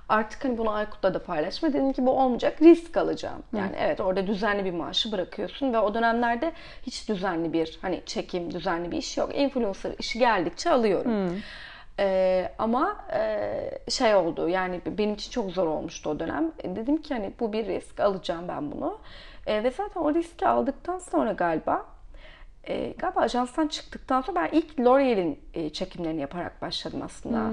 artık hani bunu Aykut'la da paylaşma. Dedim ki bu olmayacak. Risk alacağım. Yani evet orada düzenli bir maaşı bırakıyorsun ve o dönemlerde hiç düzenli bir hani çekim, düzenli bir iş yok. Influencer işi geldikçe alıyorum. Ee, ama e, şey oldu yani benim için çok zor olmuştu o dönem. E, dedim ki hani bu bir risk alacağım ben bunu. E, ve zaten o riski aldıktan sonra galiba e, galiba ajanstan çıktıktan sonra ben ilk L'Oreal'in e, çekimlerini yaparak başladım aslında.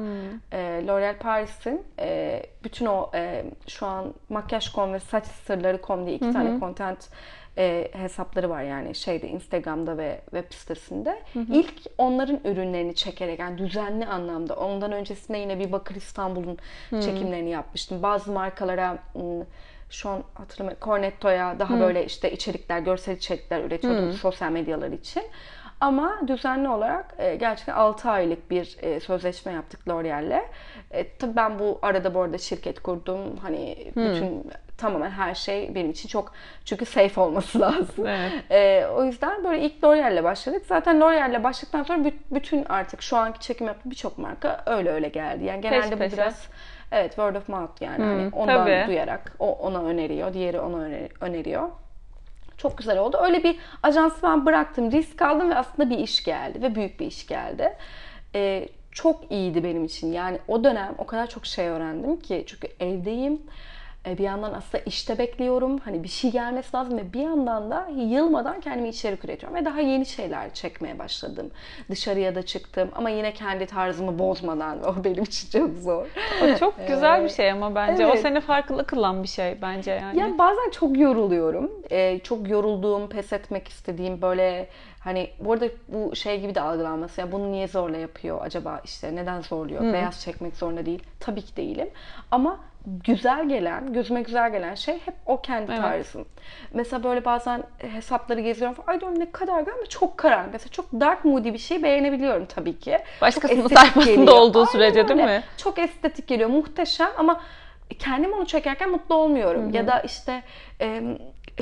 E, L'Oreal Paris'in e, bütün o e, şu an makyaj.com ve saç sırları.com diye iki tane content e, hesapları var yani şeyde Instagram'da ve web sitesinde. İlk onların ürünlerini çekerek yani düzenli anlamda ondan öncesinde yine bir Bakır İstanbul'un çekimlerini yapmıştım. Bazı markalara şu an hatırlamıyorum Cornetto'ya daha böyle işte içerikler, görsel içerikler üretiyordum sosyal medyalar için. Ama düzenli olarak e, gerçekten 6 aylık bir e, sözleşme yaptık L'Oreal'le. E, tabii ben bu arada bu arada şirket kurdum. Hani bütün tamamen her şey benim için çok çünkü safe olması lazım. Evet. E, o yüzden böyle ilk L'Oreal'le başladık. Zaten L'Oreal'le başladıktan sonra büt- bütün artık şu anki çekim yaptığım birçok marka öyle öyle geldi. Yani genelde Peş peşe. bu biraz evet word of mouth yani. hani ondan tabii. duyarak o ona öneriyor, diğeri ona öner- öneriyor. Çok güzel oldu. Öyle bir ajansı ben bıraktım, risk aldım ve aslında bir iş geldi ve büyük bir iş geldi. Ee, çok iyiydi benim için. Yani o dönem o kadar çok şey öğrendim ki çünkü evdeyim. Ee, Bir yandan aslında işte bekliyorum. Hani bir şey gelmesi lazım ve bir yandan da yılmadan kendime içerik üretiyorum ve daha yeni şeyler çekmeye başladım. Dışarıya da çıktım ama yine kendi tarzımı bozmadan o benim için çok zor. O çok güzel bir şey ama bence. O evet. seni farklı kılan bir şey bence yani. Ya bazen çok yoruluyorum. Ee, çok yorulduğum, pes etmek istediğim böyle hani bu arada bu şey gibi de algılanması. Ya bunu niye zorla yapıyor acaba işte neden zorluyor? Beyaz çekmek zorunda değil. Tabii ki değilim. Ama güzel gelen, gözüme güzel gelen şey hep o kendi Evet. tarzım. Mesela böyle bazen hesapları geziyorum falan. Ay diyorum ne kadar güzel ama çok karanlık. Mesela çok dark moody bir şey beğenebiliyorum tabii ki. Başkasının sayfasında geliyor. olduğu Aynen sürece değil öyle. mi? Çok estetik geliyor, muhteşem ama kendim onu çekerken mutlu olmuyorum. Ya da işte e,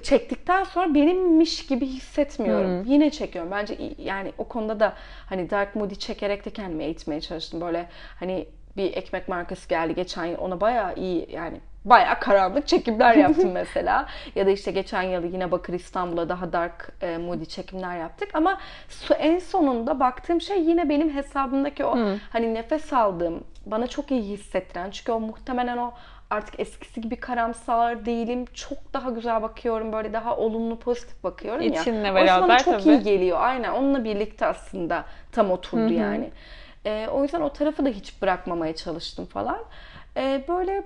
çektikten sonra benimmiş gibi hissetmiyorum. Yine çekiyorum. Bence yani o konuda da hani dark moody çekerek de kendimi eğitmeye çalıştım. Böyle hani bir ekmek markası geldi geçen yıl ona bayağı iyi yani bayağı karanlık çekimler yaptım mesela. Ya da işte geçen yıl yine Bakır İstanbul'a daha dark e, moody çekimler yaptık. Ama en sonunda baktığım şey yine benim hesabımdaki o hani nefes aldığım, bana çok iyi hissettiren. Çünkü o muhtemelen o artık eskisi gibi karamsar değilim. Çok daha güzel bakıyorum. Böyle daha olumlu, pozitif bakıyorum ya. İçinle yüzden bana beraber çok tabii. iyi geliyor. Aynen. Onunla birlikte aslında tam oturdu yani. Ee, o yüzden o tarafı da hiç bırakmamaya çalıştım falan. Ee, böyle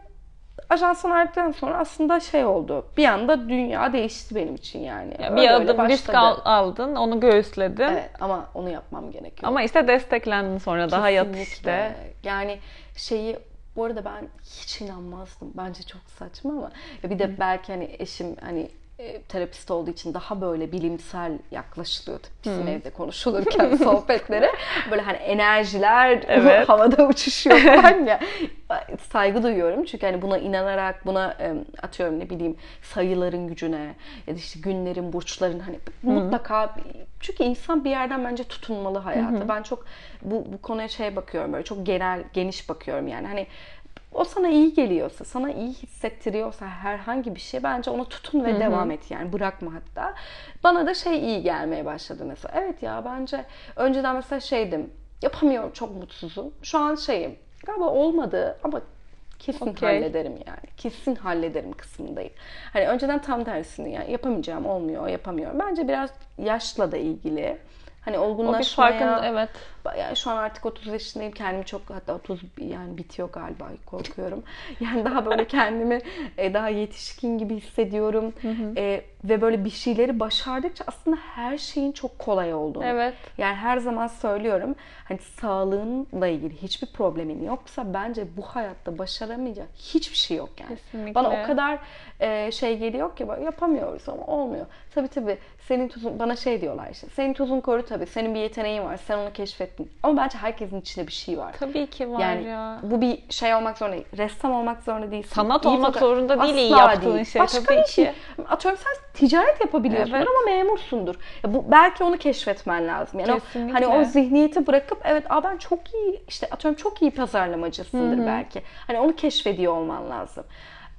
ajanstan ayrıldıktan sonra aslında şey oldu. Bir anda dünya değişti benim için yani. Ya Öyle bir adım risk başladı. al- aldın, onu göğüsledin. Evet ama onu yapmam gerekiyor. Ama işte desteklendin sonra daha hayat Kesinlikle. işte. Yani şeyi bu arada ben hiç inanmazdım. Bence çok saçma ama ya bir de belki hani eşim hani e, terapist olduğu için daha böyle bilimsel yaklaşılıyor bizim evde konuşulurken sohbetlere. Böyle hani enerjiler Evet. havada uçuşuyor falan ya. Saygı duyuyorum çünkü hani buna inanarak buna e, atıyorum ne bileyim sayıların gücüne ya da işte günlerin, burçların hani mutlaka çünkü insan bir yerden bence tutunmalı hayata. Ben çok bu bu konuya şey bakıyorum böyle çok genel geniş bakıyorum yani. Hani o sana iyi geliyorsa, sana iyi hissettiriyorsa herhangi bir şey bence ona tutun ve devam et yani bırakma hatta. Bana da şey iyi gelmeye başladı mesela. Evet ya bence önceden mesela şeydim yapamıyorum çok mutsuzum. Şu an şeyim galiba olmadı ama kesin Okey. hallederim yani. Kesin hallederim kısmındayım. Hani önceden tam tersini yani yapamayacağım olmuyor yapamıyorum. Bence biraz yaşla da ilgili. Hani O bir olgunlaşmaya... farkında evet. Yani şu an artık 30 yaşındayım. Kendimi çok hatta 30 yani bitiyor galiba korkuyorum. Yani daha böyle kendimi e, daha yetişkin gibi hissediyorum. E, ve böyle bir şeyleri başardıkça aslında her şeyin çok kolay olduğunu. Evet. Yani her zaman söylüyorum hani sağlığınla ilgili hiçbir problemin yoksa bence bu hayatta başaramayacak hiçbir şey yok yani. Kesinlikle. Bana o kadar e, şey geliyor ki yapamıyoruz ama olmuyor. Tabii tabii senin tuzun bana şey diyorlar işte senin tuzun koru tabii senin bir yeteneğin var sen onu keşfettin. Ama bence herkesin içinde bir şey var. Tabii ki var Yani ya. bu bir şey olmak zorunda değil. Ressam olmak zorunda değilsin. Sanat İyi olmak fotoğraf- zorunda değil iyi Asla yaptığın değil. şey Başka tabii bir şey. ki. Atıyorum sen ticaret yapabiliyorsundur Evet. ama memursundur. Ya bu belki onu keşfetmen lazım. Yani o- Kesinlikle. hani o zihniyeti bırakıp evet aa ben çok iyi işte atıyorum çok iyi pazarlamacısındır belki. Hani onu keşfediyor olman lazım.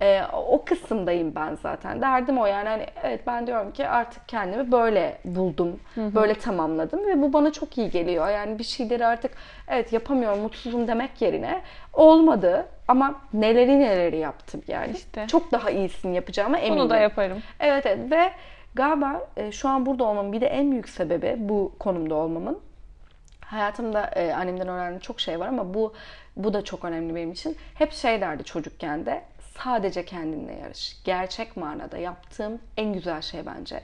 Ee, o kısımdayım ben zaten. Derdim o yani hani evet ben diyorum ki artık kendimi böyle buldum. Böyle tamamladım ve bu bana çok iyi geliyor. Yani bir şeyleri artık evet yapamıyorum mutsuzum demek yerine olmadı ama neleri neleri yaptım yani. İşte. Çok daha iyisini yapacağıma eminim. Bunu da yaparım. Evet evet ve galiba e, şu an burada olmamın bir de en büyük sebebi bu konumda olmamın. Hayatımda e, annemden öğrendiğim çok şey var ama bu bu da çok önemli benim için. Hep şey derdi çocukken de sadece kendinle yarış. Gerçek manada yaptığım en güzel şey bence.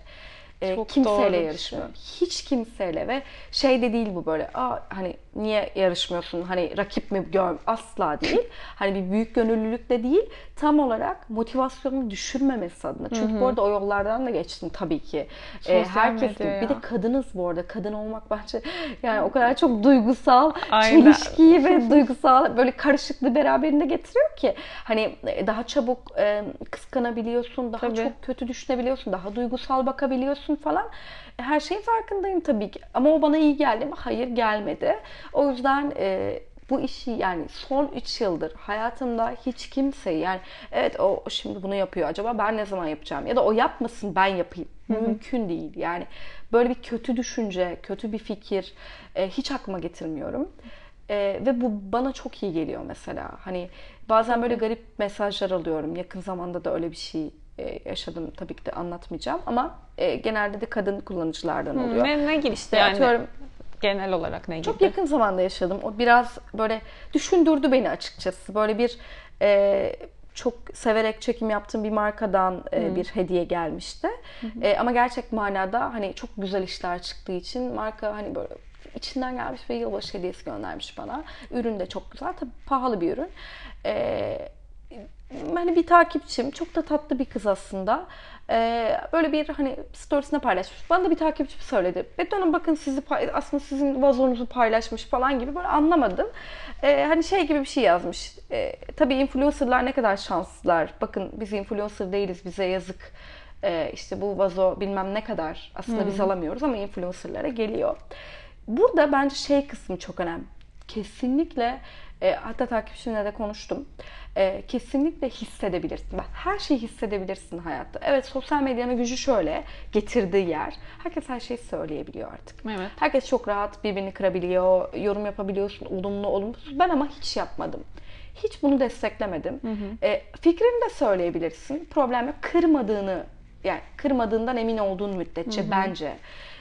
E, Çok kimseyle bir şey. yarışmıyorum. Hiç kimseyle ve şey de değil bu böyle. Aa hani niye yarışmıyorsun? Hani rakip mi gör? Asla değil. Hani bir büyük gönüllülük de değil. Tam olarak motivasyonumu düşürmemesi adına. Çünkü bu arada o yollardan da geçtim tabii ki. Ee, Sosyal herkes medya gibi. Bir de kadınız bu arada. Kadın olmak bence yani o kadar çok duygusal, Aynen. çelişkiyi ve duygusal böyle karışıklığı beraberinde getiriyor ki hani daha çabuk e, kıskanabiliyorsun, daha Tabii. çok kötü düşünebiliyorsun, daha duygusal bakabiliyorsun falan. Her şeyin farkındayım tabii ki. Ama o bana iyi geldi mi? Hayır gelmedi. O yüzden e, bu işi yani son 3 yıldır hayatımda hiç kimseyi yani evet o şimdi bunu yapıyor acaba ben ne zaman yapacağım ya da o yapmasın ben yapayım mümkün değil yani böyle bir kötü düşünce kötü bir fikir e, hiç aklıma getirmiyorum E, ve bu bana çok iyi geliyor mesela hani bazen böyle garip mesajlar alıyorum yakın zamanda da öyle bir şey e, yaşadım tabii ki de anlatmayacağım ama e, genelde de kadın kullanıcılardan oluyor. Ne, ne gibi İşte yani atıyorum genel olarak ne gibi? çok yakın zamanda yaşadım. O biraz böyle düşündürdü beni açıkçası. Böyle bir e, çok severek çekim yaptığım bir markadan e, bir hediye gelmişti. E, ama gerçek manada hani çok güzel işler çıktığı için marka hani böyle içinden gelmiş ve yılbaşı hediyesi göndermiş bana. Ürün de çok güzel. Tabii pahalı bir ürün. E, hani bir takipçim çok da tatlı bir kız aslında. Ee, böyle bir hani storiesine paylaşmış. Bana da bir takipçim söyledi. Betül Hanım bakın sizi aslında sizin vazonuzu paylaşmış falan gibi böyle anlamadım. Ee, hani şey gibi bir şey yazmış. Ee, tabii influencerlar ne kadar şanslılar. Bakın biz influencer değiliz bize yazık. Ee, işte bu vazo bilmem ne kadar aslında biz alamıyoruz ama influencerlara geliyor. Burada bence şey kısmı çok önemli. Kesinlikle e, hatta takipçimle de konuştum. E, kesinlikle hissedebilirsin. Bak her şeyi hissedebilirsin hayatta. Evet sosyal medyanın gücü şöyle getirdiği yer. Herkes her şeyi söyleyebiliyor artık. Evet. Herkes çok rahat birbirini kırabiliyor, yorum yapabiliyorsun, olumlu olumsuz. Ben ama hiç yapmadım. Hiç bunu desteklemedim. E, fikrini de söyleyebilirsin. Problem yok. Kırmadığını, yani kırmadığından emin olduğun müddetçe bence.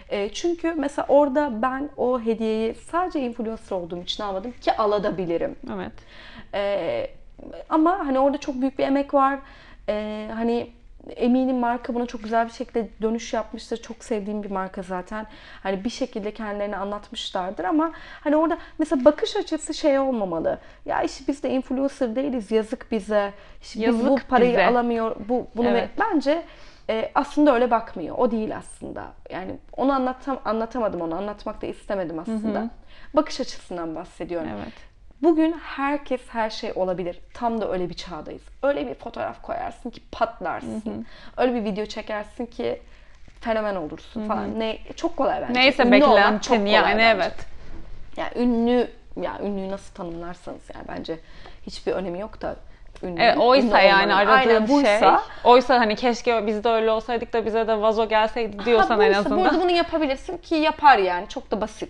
E, çünkü mesela orada ben o hediyeyi sadece influencer olduğum için almadım ki alabilirim. Evet. Ee, ama hani orada çok büyük bir emek var. Ee, hani eminim marka buna çok güzel bir şekilde dönüş yapmıştır. Çok sevdiğim bir marka zaten. Hani bir şekilde kendilerini anlatmışlardır ama hani orada mesela bakış açısı şey olmamalı. Ya işte biz de influencer değiliz. Yazık bize. İşte biz bu Yazık parayı bize. alamıyor. Bu bunu Evet. bence e, aslında öyle bakmıyor. O değil aslında. Yani onu anlatam anlatamadım onu. Anlatmak da istemedim aslında. Bakış açısından bahsediyorum. Evet. Bugün herkes her şey olabilir. Tam da öyle bir çağdayız. Öyle bir fotoğraf koyarsın ki patlarsın. Öyle bir video çekersin ki fenomen olursun falan. Ne çok kolay bence. Neyse Ünlü beklentin yani bence. evet. Yani ünlü ya ünlüyü nasıl tanımlarsanız yani bence hiçbir önemi yok da ünlü. Evet, ünlü oysa yani olmanın. aradığın Aynen, buysa, şey. Oysa hani keşke biz de öyle olsaydık da bize de vazo gelseydi diyorsan Ha, en buysa, azından. Burada bunu yapabilirsin ki yapar yani. Çok da basit.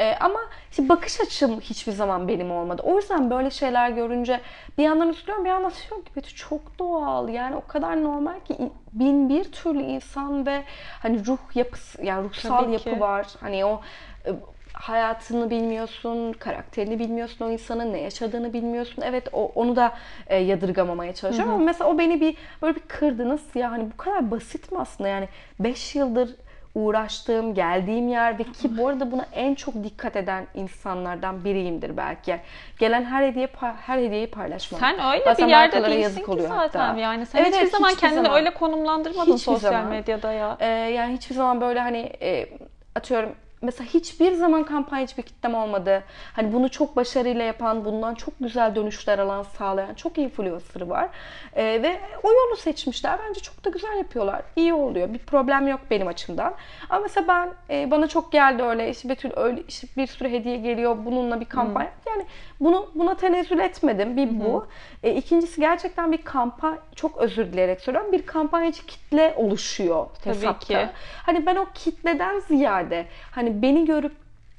Ee, ama işte bakış açım hiçbir zaman benim olmadı. O yüzden böyle şeyler görünce bir yandan üzülüyorum bir yandan diyorum ki Betül çok doğal. Yani o kadar normal ki bin bir türlü insan ve hani ruh yapısı yani ruhsal Tabii yapı ki. var. Hani o e, hayatını bilmiyorsun, karakterini bilmiyorsun, o insanın ne yaşadığını bilmiyorsun. Evet o, onu da e, yadırgamamaya çalışıyorum ama mesela o beni bir böyle bir kırdı. Nasıl ya hani bu kadar basit mi aslında yani 5 yıldır uğraştığım, geldiğim yer ve ki bu arada buna en çok dikkat eden insanlardan biriyimdir belki. Yani gelen her hediye her hediyeyi paylaşmam. Sen öyle Bazen bir yerde değilsin yazık ki oluyor zaten hatta. yani. Sen Evet, hiçbir evet, zaman hiçbir kendini zaman. öyle konumlandırmadın Hiçbir sosyal zaman. medyada ya. Ee, yani hiçbir zaman böyle hani e, atıyorum mesela hiçbir zaman kampanyacı bir kitlem olmadı. Hani bunu çok başarıyla yapan, bundan çok güzel dönüşler alan, sağlayan çok influencer var. Ee, ve o yolu seçmişler. Bence çok da güzel yapıyorlar. İyi oluyor. Bir problem yok benim açımdan. Ama mesela ben e, bana çok geldi öyle işte Betül öyle işte bir sürü hediye geliyor bununla bir kampanya. Yani bunu buna tenezzül etmedim. Bir bu. E, ikincisi gerçekten bir kampanya çok özür dileyerek söylüyorum. Bir kampanyacı kitle oluşuyor Tabii hesapta. ki. Hani ben o kitleden ziyade hani beni görüp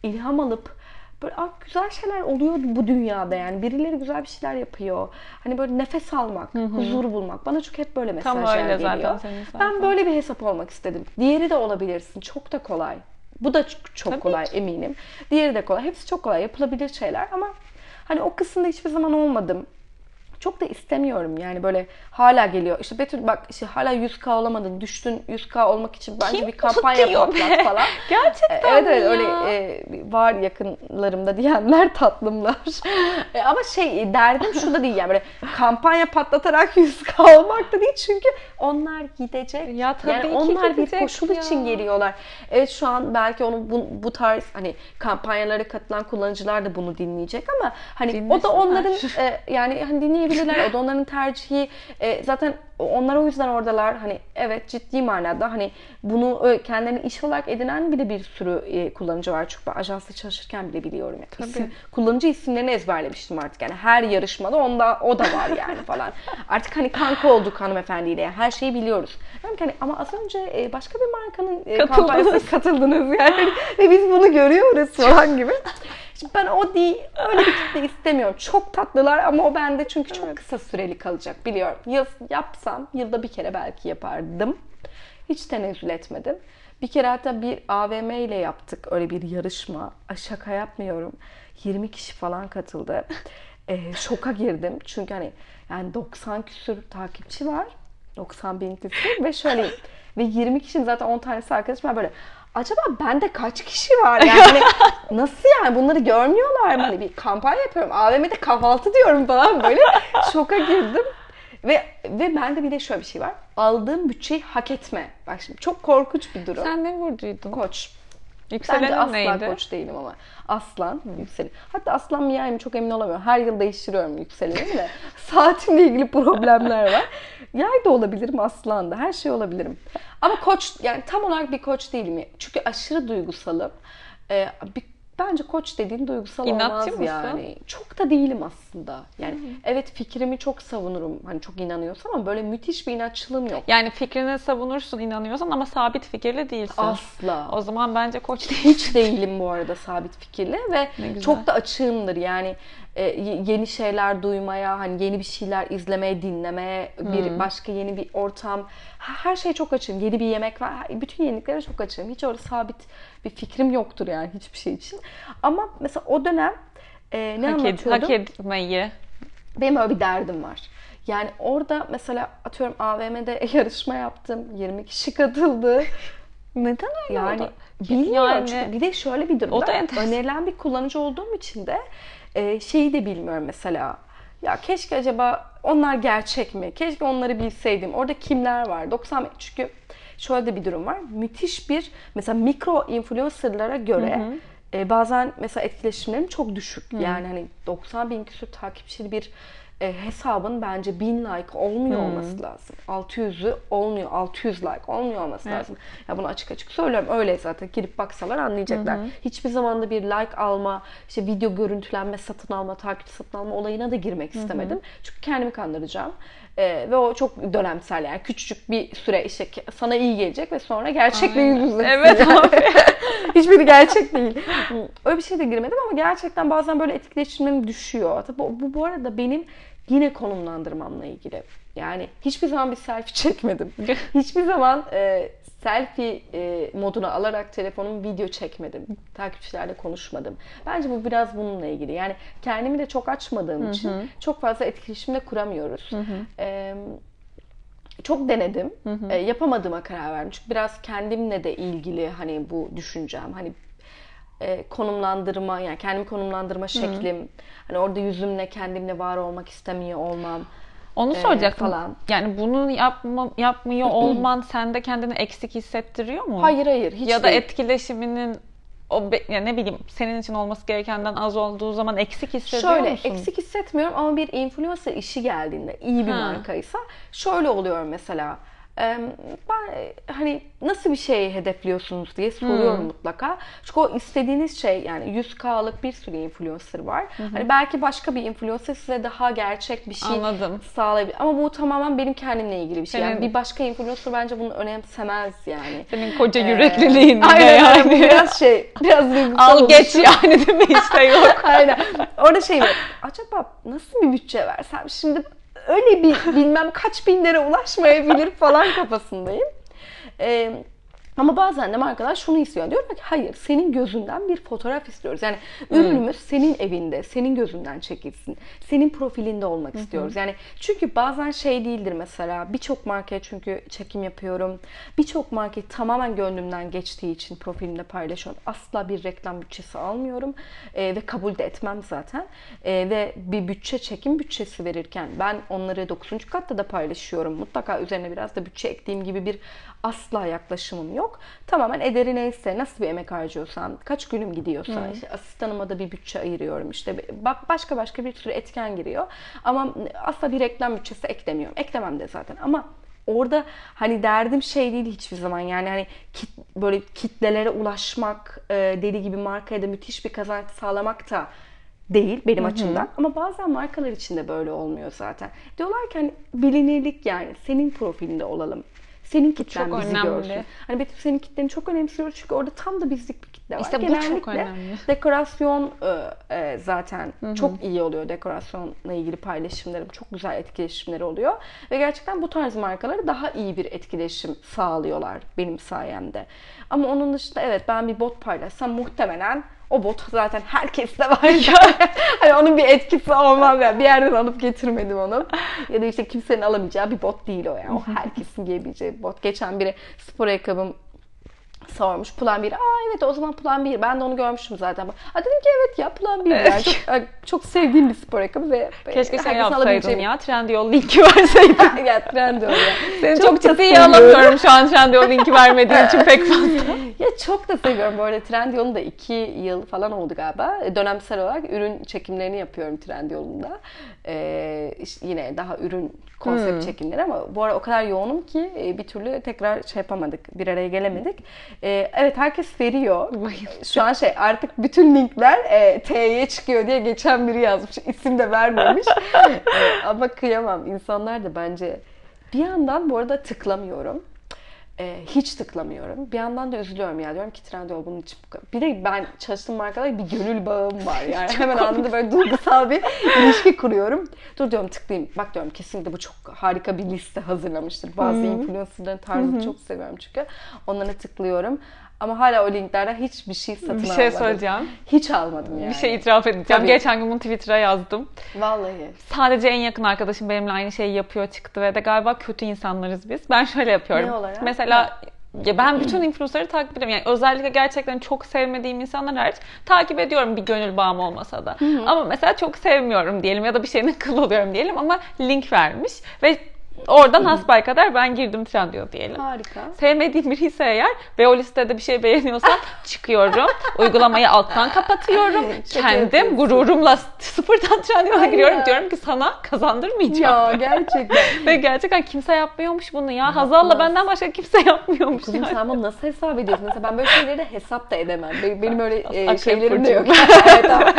ilham alıp böyle "Aa, güzel şeyler oluyor bu dünyada yani birileri güzel bir şeyler yapıyor. Hani böyle nefes almak, huzur bulmak. Bana çok hep böyle Tam mesajlar öyle geliyor. zaten senin zaten. Ben böyle bir hesap olmak istedim. Diğeri de olabilirsin. Çok da kolay. Bu da çok, Tabii kolay eminim. Diğeri de kolay. Hepsi çok kolay. Yapılabilir şeyler ama hani o kısımda hiçbir zaman olmadım. Çok da istemiyorum yani böyle hala geliyor. İşte Betül bak işte hala 100k olamadın. Düştün 100k olmak için bence Kim bir kampanya patlat falan. Gerçekten Evet evet ya? öyle e, var yakınlarımda diyenler tatlımlar. E, ama şey derdim şurada değil yani böyle kampanya patlatarak 100k olmak da değil çünkü onlar gidecek. Ya tabii yani ki onlar bir koşul ya. için geliyorlar. Evet şu an belki onu bu, bu tarz hani kampanyalara katılan kullanıcılar da bunu dinleyecek ama hani o da Dinlesinler. onların e, yani hani dinleyebilirler. O da onların tercihi. E, zaten onlar o yüzden oradalar. Hani evet ciddi manada hani bunu kendilerine iş olarak edinen bile bir sürü e, kullanıcı var. Çünkü ben ajansla çalışırken bile biliyorum. Yani. İsim, kullanıcı isimlerini ezberlemiştim artık. Yani her yarışmada onda o da var yani falan. Artık hani kanka olduk hanımefendiyle. Yani her şeyi biliyoruz. Ki hani ama az önce e, başka bir markanın e, kampanyasına katıldınız yani. Ve biz bunu görüyoruz falan gibi. Şimdi ben o değil, öyle bir kitle istemiyorum. Çok tatlılar ama o bende çünkü çok kısa süreli kalacak biliyorum. Yıl, yapsam yılda bir kere belki yapardım. Hiç tenezzül etmedim. Bir kere hatta bir AVM ile yaptık öyle bir yarışma. Şaka yapmıyorum. 20 kişi falan katıldı. Ee, şoka girdim. Çünkü hani yani 90 küsür takipçi var. 90 bin küsür ve şöyle ve 20 kişinin zaten 10 tanesi arkadaşım var böyle acaba bende kaç kişi var yani Hani nasıl yani bunları görmüyorlar mı hani bir kampanya yapıyorum AVM'de kahvaltı diyorum falan böyle şoka girdim ve ve bende bir de şöyle bir şey var aldığım bütçeyi hak etme bak şimdi çok korkunç bir durum Sen ne burcuydun? koç Bence Yükselenin asla neydi? koç değilim ama. Aslan, yükselen. Hatta aslan mı yay mı çok emin olamıyorum. Her yıl değiştiriyorum yükselenimi de. Saatimle ilgili problemler var. Yay da olabilirim, aslan da. Her şey olabilirim. Ama koç, yani tam olarak bir koç değilim. Çünkü aşırı duygusalım. Ee, bir, bence koç dediğin duygusal İnatçı olmaz mısın? yani. Çok da değilim aslında. Yani evet fikrimi çok savunurum. Hani çok inanıyorsam ama böyle müthiş bir inatçılığım yok. Yani fikrini savunursun, inanıyorsan ama sabit fikirli değilsin. Asla. O zaman bence koç değil. Hiç değilim bu arada sabit fikirli ve çok da açığımdır yani e, yeni şeyler duymaya, hani yeni bir şeyler izlemeye, dinlemeye, bir başka yeni bir ortam. Her şey çok açığım. Yeni bir yemek var. Bütün yeniliklere çok açığım. Hiç öyle sabit bir fikrim yoktur yani hiçbir şey için. Ama mesela o dönem e, ne hak, anlatıyordum? hak etmeyi. Benim öyle bir derdim var. Yani orada mesela atıyorum AVM'de yarışma yaptım. 20 kişi katıldı. Neden öyle Yani oldu? bilmiyorum Yani- çünkü bir de şöyle bir durum. O da enteresan. önerilen bir kullanıcı olduğum için de e, şeyi de bilmiyorum mesela. ya keşke acaba onlar gerçek mi? Keşke onları bilseydim. Orada kimler var? 90 çünkü şöyle de bir durum var. Müthiş bir mesela mikro influencerlara göre e, bazen mesela etkileşimlerim çok düşük. Yani hani 90 bin küsur takipçili bir e, hesabın bence 1000 like olmuyor olması lazım. 600'ü olmuyor, 600 like olmuyor olması Evet. lazım. Ya bunu açık açık söylüyorum. Öyle zaten girip baksalar anlayacaklar. Hiçbir zaman da bir like alma, işte video görüntülenme, satın alma, takipçi satın alma olayına da girmek istemedim. Çünkü kendimi kandıracağım. Ee, ve o çok dönemsel yani küçücük bir süre işte sana iyi gelecek ve sonra gerçekle yüz yüze. Evet abi. Hiçbiri gerçek değil. Öyle bir şey de girmedim ama gerçekten bazen böyle etkileşimlerim düşüyor. Tabii bu, bu, bu arada benim yine konumlandırmamla ilgili. Yani hiçbir zaman bir selfie çekmedim. hiçbir zaman e, selfie e, moduna alarak telefonumu video çekmedim. Takipçilerle konuşmadım. Bence bu biraz bununla ilgili. Yani kendimi de çok açmadığım için çok fazla etkileşimde kuramıyoruz. E, çok denedim. E, yapamadığıma karar verdim. Çünkü biraz kendimle de ilgili hani bu düşüncem. Hani e, konumlandırma yani kendimi konumlandırma şeklim. Hani orada yüzümle kendimle var olmak istemiyor olmam. Onu Ee, soracaktım. falan. Yani bunu yapma, yapmıyor olman sende kendini eksik hissettiriyor mu? Hayır hayır hiç ya da değil. etkileşiminin o be- ya ne bileyim senin için olması gerekenden az olduğu zaman eksik hissediyor Şöyle musun? eksik hissetmiyorum ama bir influencer işi geldiğinde iyi bir Ha. markaysa şöyle oluyor mesela. Ee, Ben hani nasıl bir şey hedefliyorsunuz diye soruyorum mutlaka. Çünkü o istediğiniz şey yani 100K'lık bir sürü influencer var. Hani belki başka bir influencer size daha gerçek bir şey Anladım. sağlayabilir. Ama bu tamamen benim kendimle ilgili bir şey. Yani Senin- bir başka influencer bence bunu önemsemez yani. Senin koca Ee, yürekliliğin aynen, yani. aynen. Bu biraz şey, biraz Al geç oluşum. yani değil mi işte yok. Aynen. Orada şey var. Acaba nasıl bir bütçe versem şimdi öyle bir bilmem kaç binlere ulaşmayabilir falan kafasındayım. Ee, ama bazen de markalar şunu istiyor. Diyorlar ki hayır senin gözünden bir fotoğraf istiyoruz. Yani ürünümüz senin evinde, senin gözünden çekilsin. Senin profilinde olmak istiyoruz. Yani çünkü bazen şey değildir mesela birçok markaya çünkü çekim yapıyorum. Birçok markayı tamamen gönlümden geçtiği için profilimde paylaşıyorum. Asla bir reklam bütçesi almıyorum. Ee, ve kabul de etmem zaten. Ee, ve bir bütçe çekim bütçesi verirken ben onları 9. katta da paylaşıyorum. Mutlaka üzerine biraz da bütçe ektiğim gibi bir asla yaklaşımım yok. Tamamen ederi neyse, nasıl bir emek harcıyorsam, kaç günüm gidiyorsa, işte asistanıma da bir bütçe ayırıyorum. İşte bak başka başka bir sürü etken giriyor. Ama asla bir reklam bütçesi eklemiyorum. Eklemem de zaten. Ama orada hani derdim şey değil hiçbir zaman. Yani hani kit, böyle kitlelere ulaşmak, e, deli gibi markaya da müthiş bir kazanç sağlamak da değil benim açımdan. Ama bazen markalar için de böyle olmuyor zaten. Diyorlar ki hani bilinirlik yani senin profilinde olalım. Senin kitlen Çok bizi önemli. görsün. Hani Betül senin kitleni çok önemsiyoruz çünkü orada tam da bizlik bir kitle var. İşte bu çok Genellikle önemli. Dekorasyon e, e, zaten çok iyi oluyor. Dekorasyonla ilgili paylaşımlarım çok güzel etkileşimleri oluyor. Ve gerçekten bu tarz markalara daha iyi bir etkileşim sağlıyorlar benim sayemde. Ama onun dışında evet ben bir bot paylaşsam muhtemelen o bot zaten herkeste var. hani onun bir etkisi olmaz yani. Bir yerden alıp getirmedim onu. Ya da işte kimsenin alamayacağı bir bot değil o yani. O herkesin giyebileceği bir bot. Geçen biri spor ayakkabım sormuş plan 1. Aa evet o zaman plan 1. Ben de onu görmüştüm zaten. Ha dedim ki evet ya plan 1. Yani çok, çok sevdiğim bir spor ayakkabı ve Keşke herkesin yapsaydın ya. Trendyol linki verseydin. ya Trendyol ya. Seni Çok çok, ciddiye alamıyorum şu an Trendyol linki vermediğin için pek fazla. Ya çok da seviyorum. Arada Trendyol'un da iki yıl falan oldu galiba. E, Dönemsel olarak ürün çekimlerini yapıyorum Trendyol'un da. Ee, işte yine daha ürün konsept Hmm. çekimleri ama bu ara o kadar yoğunum ki e, bir türlü tekrar şey yapamadık. Bir araya gelemedik. Ee, evet herkes veriyor. Şu an şey artık bütün linkler e, T'ye çıkıyor diye geçen biri yazmış. İsim de vermemiş. E, ama kıyamam. İnsanlar da bence bir yandan bu arada tıklamıyorum. E, hiç tıklamıyorum. Bir yandan da üzülüyorum ya. Diyorum ki Trendyol bunun için bu kadar. Bir de ben çalıştığım markalar bir gönül bağım var. Yani hemen anında böyle duygusal bir ilişki kuruyorum. Dur diyorum tıklayayım. Bak diyorum kesinlikle bu çok harika bir liste hazırlamıştır. Bazı influencerların tarzını çok seviyorum çünkü. Onlara tıklıyorum. Ama hala o linklerden hiçbir şey satın Bir şey almadım. söyleyeceğim. Hiç almadım yani. Bir şey itiraf edeceğim. Tabii. Geçen gün bunu Twitter'a yazdım. Vallahi. Sadece en yakın arkadaşım benimle aynı şeyi yapıyor çıktı ve de galiba kötü insanlarız biz. Ben şöyle yapıyorum. Ne olarak? Mesela ya ben bütün influencer'ları takip ediyorum. Yani özellikle gerçekten çok sevmediğim insanlar hariç takip ediyorum bir gönül bağım olmasa da. Ama mesela çok sevmiyorum diyelim ya da bir şeyine kıl oluyorum diyelim ama link vermiş ve oradan hasbel kadar ben girdim Trendyol diyelim. Harika. Sevmediğim biri ise eğer ve o listede bir şey beğeniyorsam çıkıyorum. Uygulamayı alttan kapatıyorum. Kendim gururumla sıfırdan Trendyol'a giriyorum. Diyorum ki sana kazandırmayacağım. Ya gerçekten. Ve gerçekten kimse yapmıyormuş bunu ya. Hazal'la benden başka kimse yapmıyormuş. Kızım yani. sen bunu nasıl hesap ediyorsun? Mesela ben böyle şeyleri de hesap da edemem. Benim, öyle e, şeylerim de yok. evet, tamam.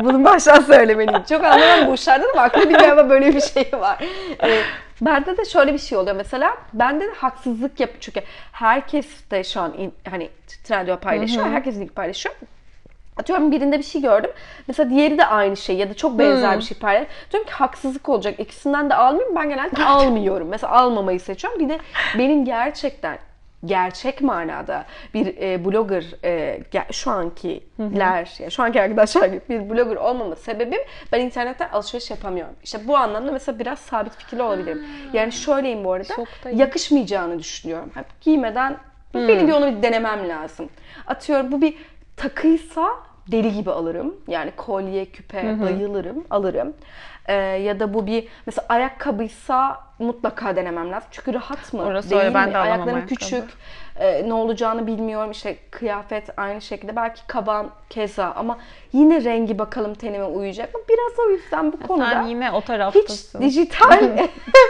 bunu, baştan söylemeliyim. Çok anlamam bu işlerden ama aklımda ama böyle bir şey var. E, bende de şöyle bir şey oluyor mesela. Bende de haksızlık yap çünkü herkes de şu an in- hani Trendyol paylaşıyor. Herkes link paylaşıyor. Atıyorum birinde bir şey gördüm. Mesela diğeri de aynı şey ya da çok benzer bir şey paylaş. Diyorum ki haksızlık olacak. İkisinden de almayayım. Ben genelde almıyorum. Mesela almamayı seçiyorum. Bir de benim gerçekten gerçek manada bir e, blogger e, şu ankiler ya şu anki arkadaşlar gibi bir blogger olmama sebebim ben internetten alışveriş yapamıyorum. İşte bu anlamda mesela biraz sabit fikirli olabilirim. Yani şöyleyim bu arada. Şoktayım. Yakışmayacağını düşünüyorum. Hep giymeden benim bir onu bir denemem lazım. Atıyorum bu bir takıysa deli gibi alırım. Yani kolye, küpe bayılırım, alırım. Ee, ya da bu bir mesela ayakkabıysa mutlaka denemem lazım. Çünkü rahat mı? Orası değil öyle, ben mi? de Ayaklarım ayakkabı. küçük. Ee, ne olacağını bilmiyorum. İşte kıyafet aynı şekilde. Belki kaban keza ama yine rengi bakalım tenime uyacak mı? Biraz o yüzden bu konuda Sen yine o hiç taraftasın. dijital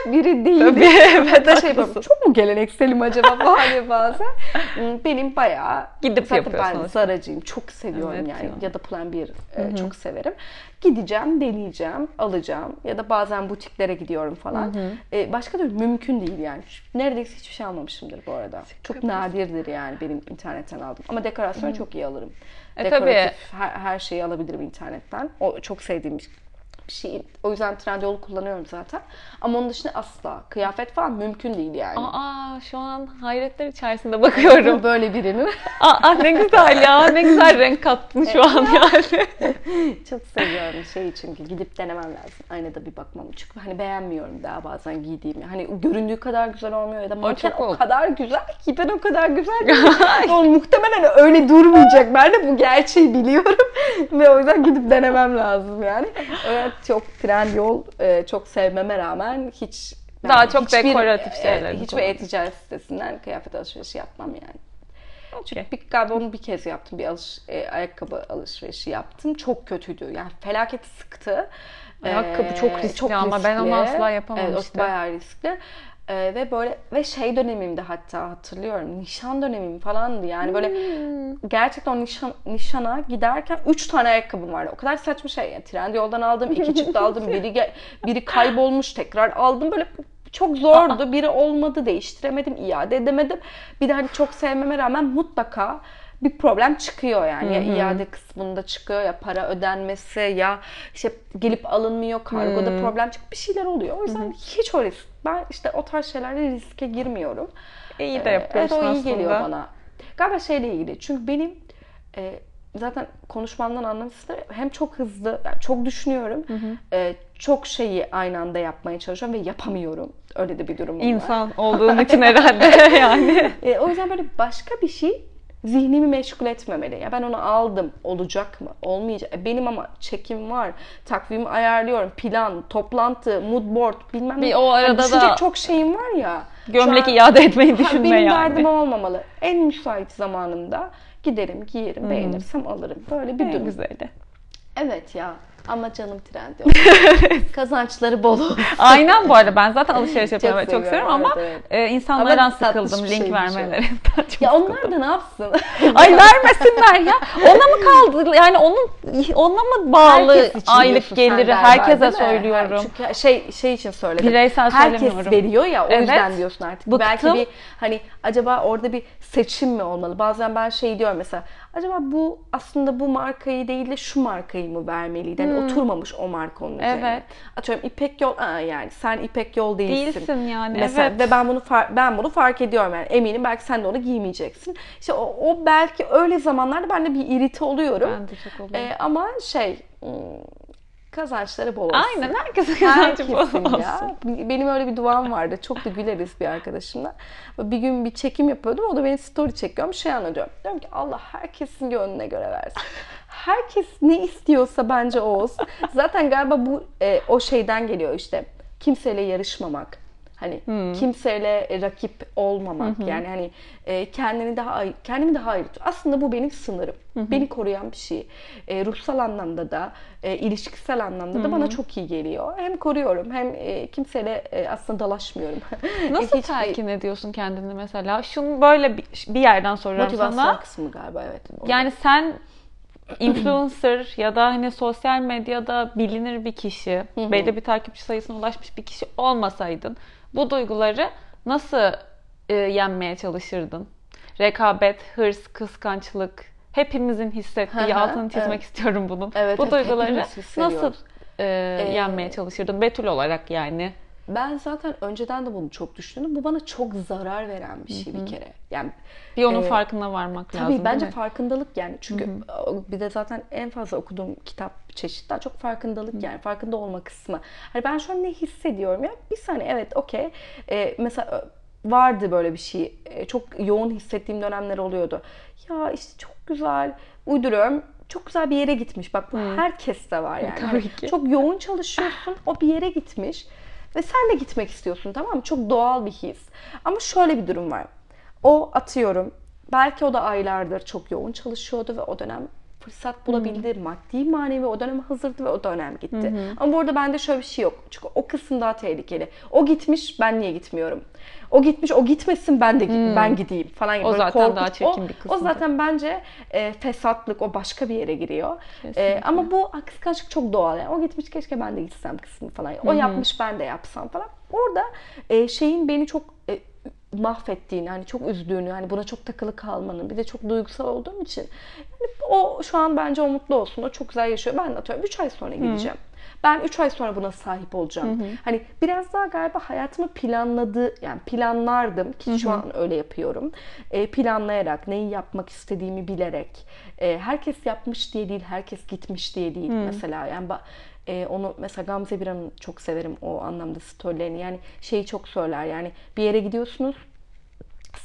biri değilim. Tabii, evet, da şey çok mu gelenekselim acaba falan bazen. Hmm, Benim bayağı Gidip zaten ben yapıyorsunuz. Zaracıyım. Çok seviyorum Evet yani. ya. Ya da Plan 1 e, çok severim. Gideceğim, deneyeceğim, alacağım. Ya da bazen butiklere gidiyorum falan. E, başka türlü mümkün değil yani. Neredeyse hiçbir şey almamışımdır bu arada. Çok nadirdir yani benim internetten aldım. Ama dekorasyon çok iyi alırım. E, Dekoratif her, her şeyi alabilirim internetten. O çok sevdiğim şey. O yüzden Trendyol'u kullanıyorum zaten. Ama onun dışında asla. Kıyafet falan mümkün değil yani. Aa şu an hayretler içerisinde bakıyorum. Böyle birinin. Aa ne güzel ya. Ne güzel renk kattın şu an yani. Çok seviyorum şeyi çünkü gidip denemem lazım. Aynada bir bakmam. Çünkü hani beğenmiyorum daha bazen giydiğimi. Hani göründüğü kadar güzel olmuyor ya da manken o, ol- kadar güzel ki ben o kadar güzel değilim. o muhtemelen öyle durmayacak. Ben de bu gerçeği biliyorum. Ve o yüzden gidip denemem lazım yani. Evet çok trend yol e, çok sevmeme rağmen hiç ben Daha çok hiçbir, dekoratif e, şeyler Hiçbir kullanıyorsun. e-ticaret sitesinden kıyafet alışverişi yapmam yani. Okey. Bir, galiba onu bir kez yaptım. Bir alış, e, ayakkabı alışverişi yaptım. Çok kötüydü. Yani felaket sıktı. Ayakkabı çok riskli ama ben onu asla yapamam evet, bayağı riskli. Ee, ve böyle ve şey dönemimde hatta hatırlıyorum. Nişan dönemim falandı. Yani böyle Hmm. gerçekten nişan, nişana giderken 3 tane ayakkabım vardı. O kadar saçma şey. Yani Trendyol'dan aldım, iki çıktı aldım. Biri biri kaybolmuş tekrar aldım. Böyle çok zordu. Biri olmadı, değiştiremedim, iade edemedim. Bir de hani çok sevmeme rağmen mutlaka bir problem çıkıyor yani. Ya iade kısmında çıkıyor ya para ödenmesi ya işte gelip alınmıyor kargoda problem çıkıyor bir şeyler oluyor. O yüzden hiç öyle ben işte o tarz şeylerde riske girmiyorum. İyi de Ee, yapıyorsun evet, o iyi aslında. geliyor bana. Galiba şeyle ilgili. Çünkü benim e, zaten konuşmamdan anlamışsınız. Hem çok hızlı, yani çok düşünüyorum. e, çok şeyi aynı anda yapmaya çalışıyorum ve yapamıyorum. Öyle de bir durumum var. İnsan olduğun için herhalde yani. E, o yüzden böyle başka bir şey zihnimi meşgul etmemeli. Ya ben onu aldım. Olacak mı? Olmayacak. E, benim ama çekim var. Takvimi ayarlıyorum. Plan, toplantı, mood board bilmem Bir ne. o Hani arada düşünecek da çok şeyim var ya. Gömlek an- iade etmeyi düşünme benim yani. derdim o olmamalı. En müsait zamanımda giderim, giyerim, beğenirsem alırım. Böyle bir durum. güzeli. Evet ya. Ama canım trend Kazançları bol olsun. Aynen bu arada ben zaten alışveriş yapıyorum Çok çok, seviyorum ama evet, e, insanlardan Ama sıkıldım link o. vermelerinden çok Ya sıkıldım. onlar da ne yapsın? Ay vermesinler ya. Ona mı kaldı? Yani onun ona mı bağlı aylık geliri? Herkese mi? söylüyorum. Çünkü şey şey için söyledim. Bireysel Herkes veriyor ya o Evet. yüzden diyorsun artık. Bıktım. Belki bir hani acaba orada bir seçim mi olmalı? Bazen ben şey diyorum mesela acaba bu aslında bu markayı değil de şu markayı mı vermeliydi? Hani oturmamış o marka onun üzerine. Hmm. Evet. Atıyorum İpek Yol aa yani sen İpek Yol değilsin. Değilsin yani, Mesela evet. ve ben bunu ben bunu fark ediyorum yani eminim belki sen de onu giymeyeceksin. İşte o, o belki öyle zamanlarda ben de bir irite oluyorum. Ben de çok oluyorum. Ee, ama şey hmm, kazançları bol olsun. Aynen herkesin kazancı bol Herkesin olsun. ya. Benim öyle bir duam vardı. Çok da güleriz bir arkadaşımla. Bir gün bir çekim yapıyordum. O da beni story çekiyorum. Şey anlatıyorum. Diyorum ki Allah herkesin gönlüne göre versin. Herkes ne istiyorsa bence o olsun. Zaten galiba bu e, o şeyden geliyor işte. Kimseyle yarışmamak. Hani Hmm. kimseyle rakip olmamak yani hani e, kendini daha kendimi daha ayrı tut- Aslında bu benim sınırım. Beni koruyan bir şey. E, ruhsal anlamda da, e, ilişkisel anlamda da bana çok iyi geliyor. Hem koruyorum hem e, kimseyle e, aslında dalaşmıyorum. Nasıl Hiçbir telkin ediyorsun kendini mesela? Şunu böyle bir, bir yerden soruyorum Motivasyon sana. kısmı galiba evet. Yani sen influencer ya da hani sosyal medyada bilinir bir kişi, belli bir takipçi sayısına ulaşmış bir kişi olmasaydın bu duyguları nasıl e, yenmeye çalışırdın? Rekabet, hırs, kıskançlık hepimizin hissettiği, altını çizmek evet. istiyorum bunun. Evet, bu evet, duyguları nasıl e, yenmeye çalışırdın? Betül olarak yani. Ben zaten önceden de bunu çok düşündüm. Bu bana çok zarar veren bir şey bir kere. Yani Bir onun Ee, farkına varmak lazım. Tabii bence farkındalık yani çünkü bir de zaten en fazla okuduğum kitap çeşit daha çok farkındalık yani farkında olma kısmı. Hani ben şu an ne hissediyorum ya bir saniye evet okey Ee, mesela vardı böyle bir şey Ee, çok yoğun hissettiğim dönemler oluyordu. Ya işte çok güzel uyduruyorum çok güzel bir yere gitmiş. Bak bu herkeste var yani. Tabii Hani ki. Çok yoğun çalışıyorsun. O bir yere gitmiş. Ve sen de gitmek istiyorsun tamam mı? Çok doğal bir his. Ama şöyle bir durum var. O atıyorum. Belki o da aylardır çok yoğun çalışıyordu ve o dönem fırsat bulabildi. Maddi manevi o dönem hazırdı ve o dönem gitti. Ama bu arada bende şöyle bir şey yok. Çünkü o kısım daha tehlikeli. O gitmiş ben niye gitmiyorum? O gitmiş o gitmesin ben de git- ben gideyim falan gibi. O zaten daha korkunç- çirkin o- bir kısmı. O zaten bence e, fesatlık o başka bir yere giriyor. E, ama bu kıskançlık çok doğal. Yani o gitmiş keşke ben de gitsem kısmı falan. O yapmış ben de yapsam falan. Orada e, şeyin beni çok e, mahvettiğini, hani çok üzdüğünü, hani buna çok takılı kalmanın, bir de çok duygusal olduğum için yani o şu an bence o mutlu olsun, o çok güzel yaşıyor. Ben de atıyorum 3 ay sonra gideceğim. Ben 3 ay sonra buna sahip olacağım. Hani biraz daha galiba hayatımı planladı, yani planlardım ki şu an öyle yapıyorum. E, planlayarak, neyi yapmak istediğimi bilerek. E, herkes yapmış diye değil, herkes gitmiş diye değil mesela. Yani e, onu mesela Gamze Biran'ı çok severim o anlamda storylerini. Yani şeyi çok söyler yani bir yere gidiyorsunuz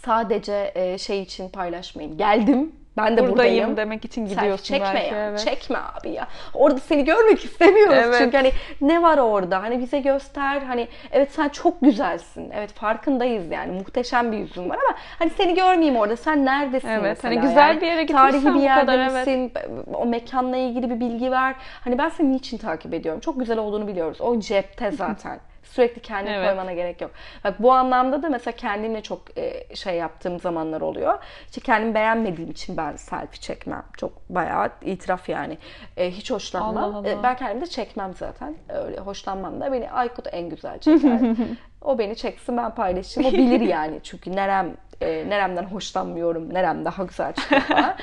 sadece e, şey için paylaşmayın. Geldim ben de Buradayım buradayım. demek için Selfie gidiyorsun çekme belki. ya. evet. Çekme abi ya. Orada seni görmek istemiyoruz. Evet. Çünkü hani ne var orada? Hani bize göster. Hani evet sen çok güzelsin. Evet farkındayız yani. Muhteşem bir yüzün var ama hani seni görmeyeyim orada. Sen neredesin Evet, mesela? hani güzel Yani bir yere gitmişsen Tarihi bir yerde kadar, evet. misin? O mekanla ilgili bir bilgi ver. Hani ben seni niçin takip ediyorum? Çok güzel olduğunu biliyoruz. O cepte zaten. Sürekli kendini Evet. koymana gerek yok. Bak bu anlamda da mesela kendimle çok e, şey yaptığım zamanlar oluyor. İşte kendimi beğenmediğim için ben selfie çekmem. Çok bayağı itiraf yani. E, hiç hoşlanmam. Allah Allah. E, ben kendimi de çekmem zaten. Öyle hoşlanmam da. Beni Aykut en güzel çeker. o beni çeksin ben paylaşayım. O bilir yani. Çünkü nerem e, neremden hoşlanmıyorum, nerem daha güzel çıkıyor falan.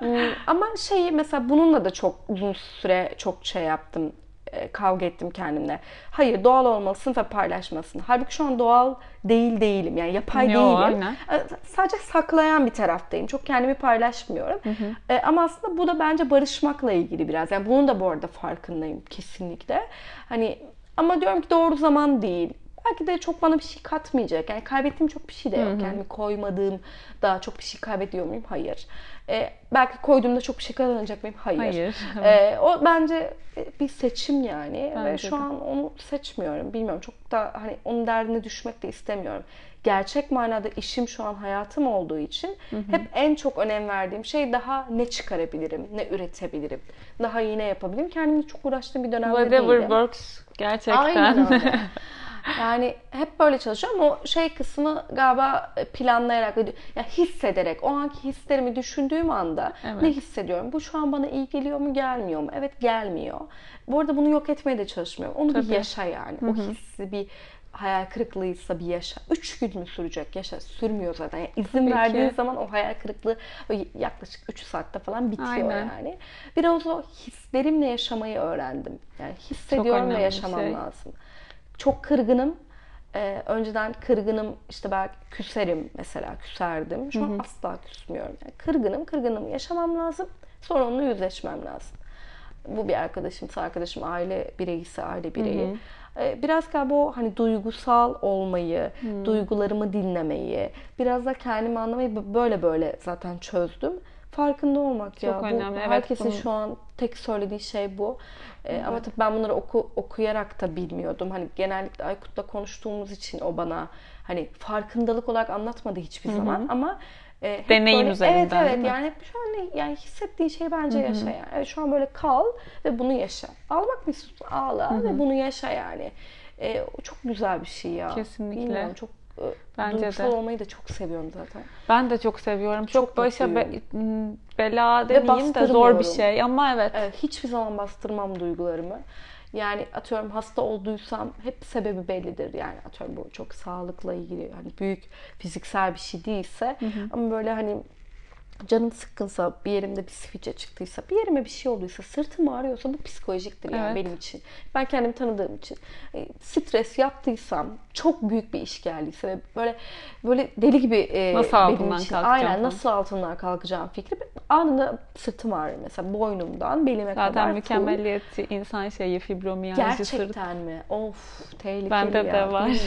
Ama şeyi mesela bununla da çok uzun süre çok şey yaptım kavga ettim kendimle. Hayır doğal olmalısın ve paylaşmasın. Halbuki şu an doğal değil değilim. Yani yapay Yo, değilim. aynen. E, Sadece saklayan bir taraftayım. Çok kendimi paylaşmıyorum. E, ama aslında bu da bence barışmakla ilgili biraz. Yani bunun da bu arada farkındayım kesinlikle. Hani ama diyorum ki doğru zaman değil. Belki de çok bana bir şey katmayacak. Yani kaybettiğim çok bir şey de yok. Kendimi koymadığım daha çok bir şey kaybediyor muyum? Hayır. E, belki koyduğumda çok bir şey kazanacak mıyım? Hayır. Hayır. E, o bence bir seçim yani ve Bence şu de. an onu seçmiyorum. Bilmiyorum çok da hani onun derdine düşmek de istemiyorum. Gerçek manada işim şu an hayatım olduğu için hep en çok önem verdiğim şey daha ne çıkarabilirim, ne üretebilirim, daha iyi ne yapabilirim. Kendimle çok uğraştığım bir dönemde Whatever değilim. works gerçekten. Aynen öyle. Yani hep böyle çalışıyorum. O şey kısmı galiba planlayarak, ya hissederek, o anki hislerimi düşündüğüm anda Evet. ne hissediyorum? Bu şu an bana iyi geliyor mu, gelmiyor mu? Evet gelmiyor. Bu arada bunu yok etmeye de çalışmıyorum. Onu bir Tabii. yaşa yani. O hissi bir hayal kırıklığıysa bir yaşa. Üç gün mü sürecek yaşa? Sürmüyor zaten. Yani izin Tabii verdiğin zaman o hayal kırıklığı yaklaşık 3 saatte falan bitiyor Aynen. yani. Biraz o hislerimle yaşamayı öğrendim. Yani hissediyorum ve bir yaşamam şey. lazım. Çok kırgınım. Ee, önceden kırgınım işte belki küserim mesela küserdim. Şu an asla küsmüyorum. Yani kırgınım, kırgınım yaşamam lazım. Sonra onunla yüzleşmem lazım. bu bir arkadaşımsa arkadaşım, aile bireyisi aile bireyi. Ee, Biraz galiba o hani duygusal olmayı, duygularımı dinlemeyi, biraz da kendimi anlamayı böyle böyle zaten çözdüm. Farkında olmak ya. Çok Bu önemli. Evet, herkesin bunu- şu an tek söylediği şey bu. Ee, Ama tabii ben bunları oku, okuyarak da bilmiyordum. Hani genellikle Aykut'la konuştuğumuz için o bana hani farkındalık olarak anlatmadı hiçbir zaman ama e, Deneyim böyle, üzerinden, Evet değil evet mi? yani hep şu an yani hissettiğin şeyi bence yaşa yani. Evet, şu an böyle kal ve bunu yaşa. Ağlamak mı istiyorsun? Ağla ve bunu yaşa yani. E, çok güzel bir şey ya. Kesinlikle. Bilmiyorum çok Bence duygusal de. olmayı da çok seviyorum zaten. Ben de çok seviyorum. Çok, Çok başa be- mutluyum. bela demeyeyim de zor bir şey ama evet. Evet, hiçbir zaman bastırmam duygularımı. Yani atıyorum hasta olduysam hep sebebi bellidir. Yani atıyorum bu çok sağlıkla ilgili hani büyük fiziksel bir şey değilse ama böyle hani canım sıkkınsa, bir yerimde bir sivilce çıktıysa, bir yerime bir şey olduysa, sırtım ağrıyorsa bu psikolojiktir yani Evet. benim için. Ben kendimi tanıdığım için. E, stres yaptıysam, çok büyük bir iş geldiyse ve böyle böyle deli gibi e, Nasıl benim için, aynen falan. nasıl altından kalkacağım fikri anında sırtım ağrıyor mesela boynumdan belime kadar. Zaten mükemmeliyetçi insan şeyi fibromiyalji sırt. Gerçekten mi? Of tehlikeli Bende ya. de var.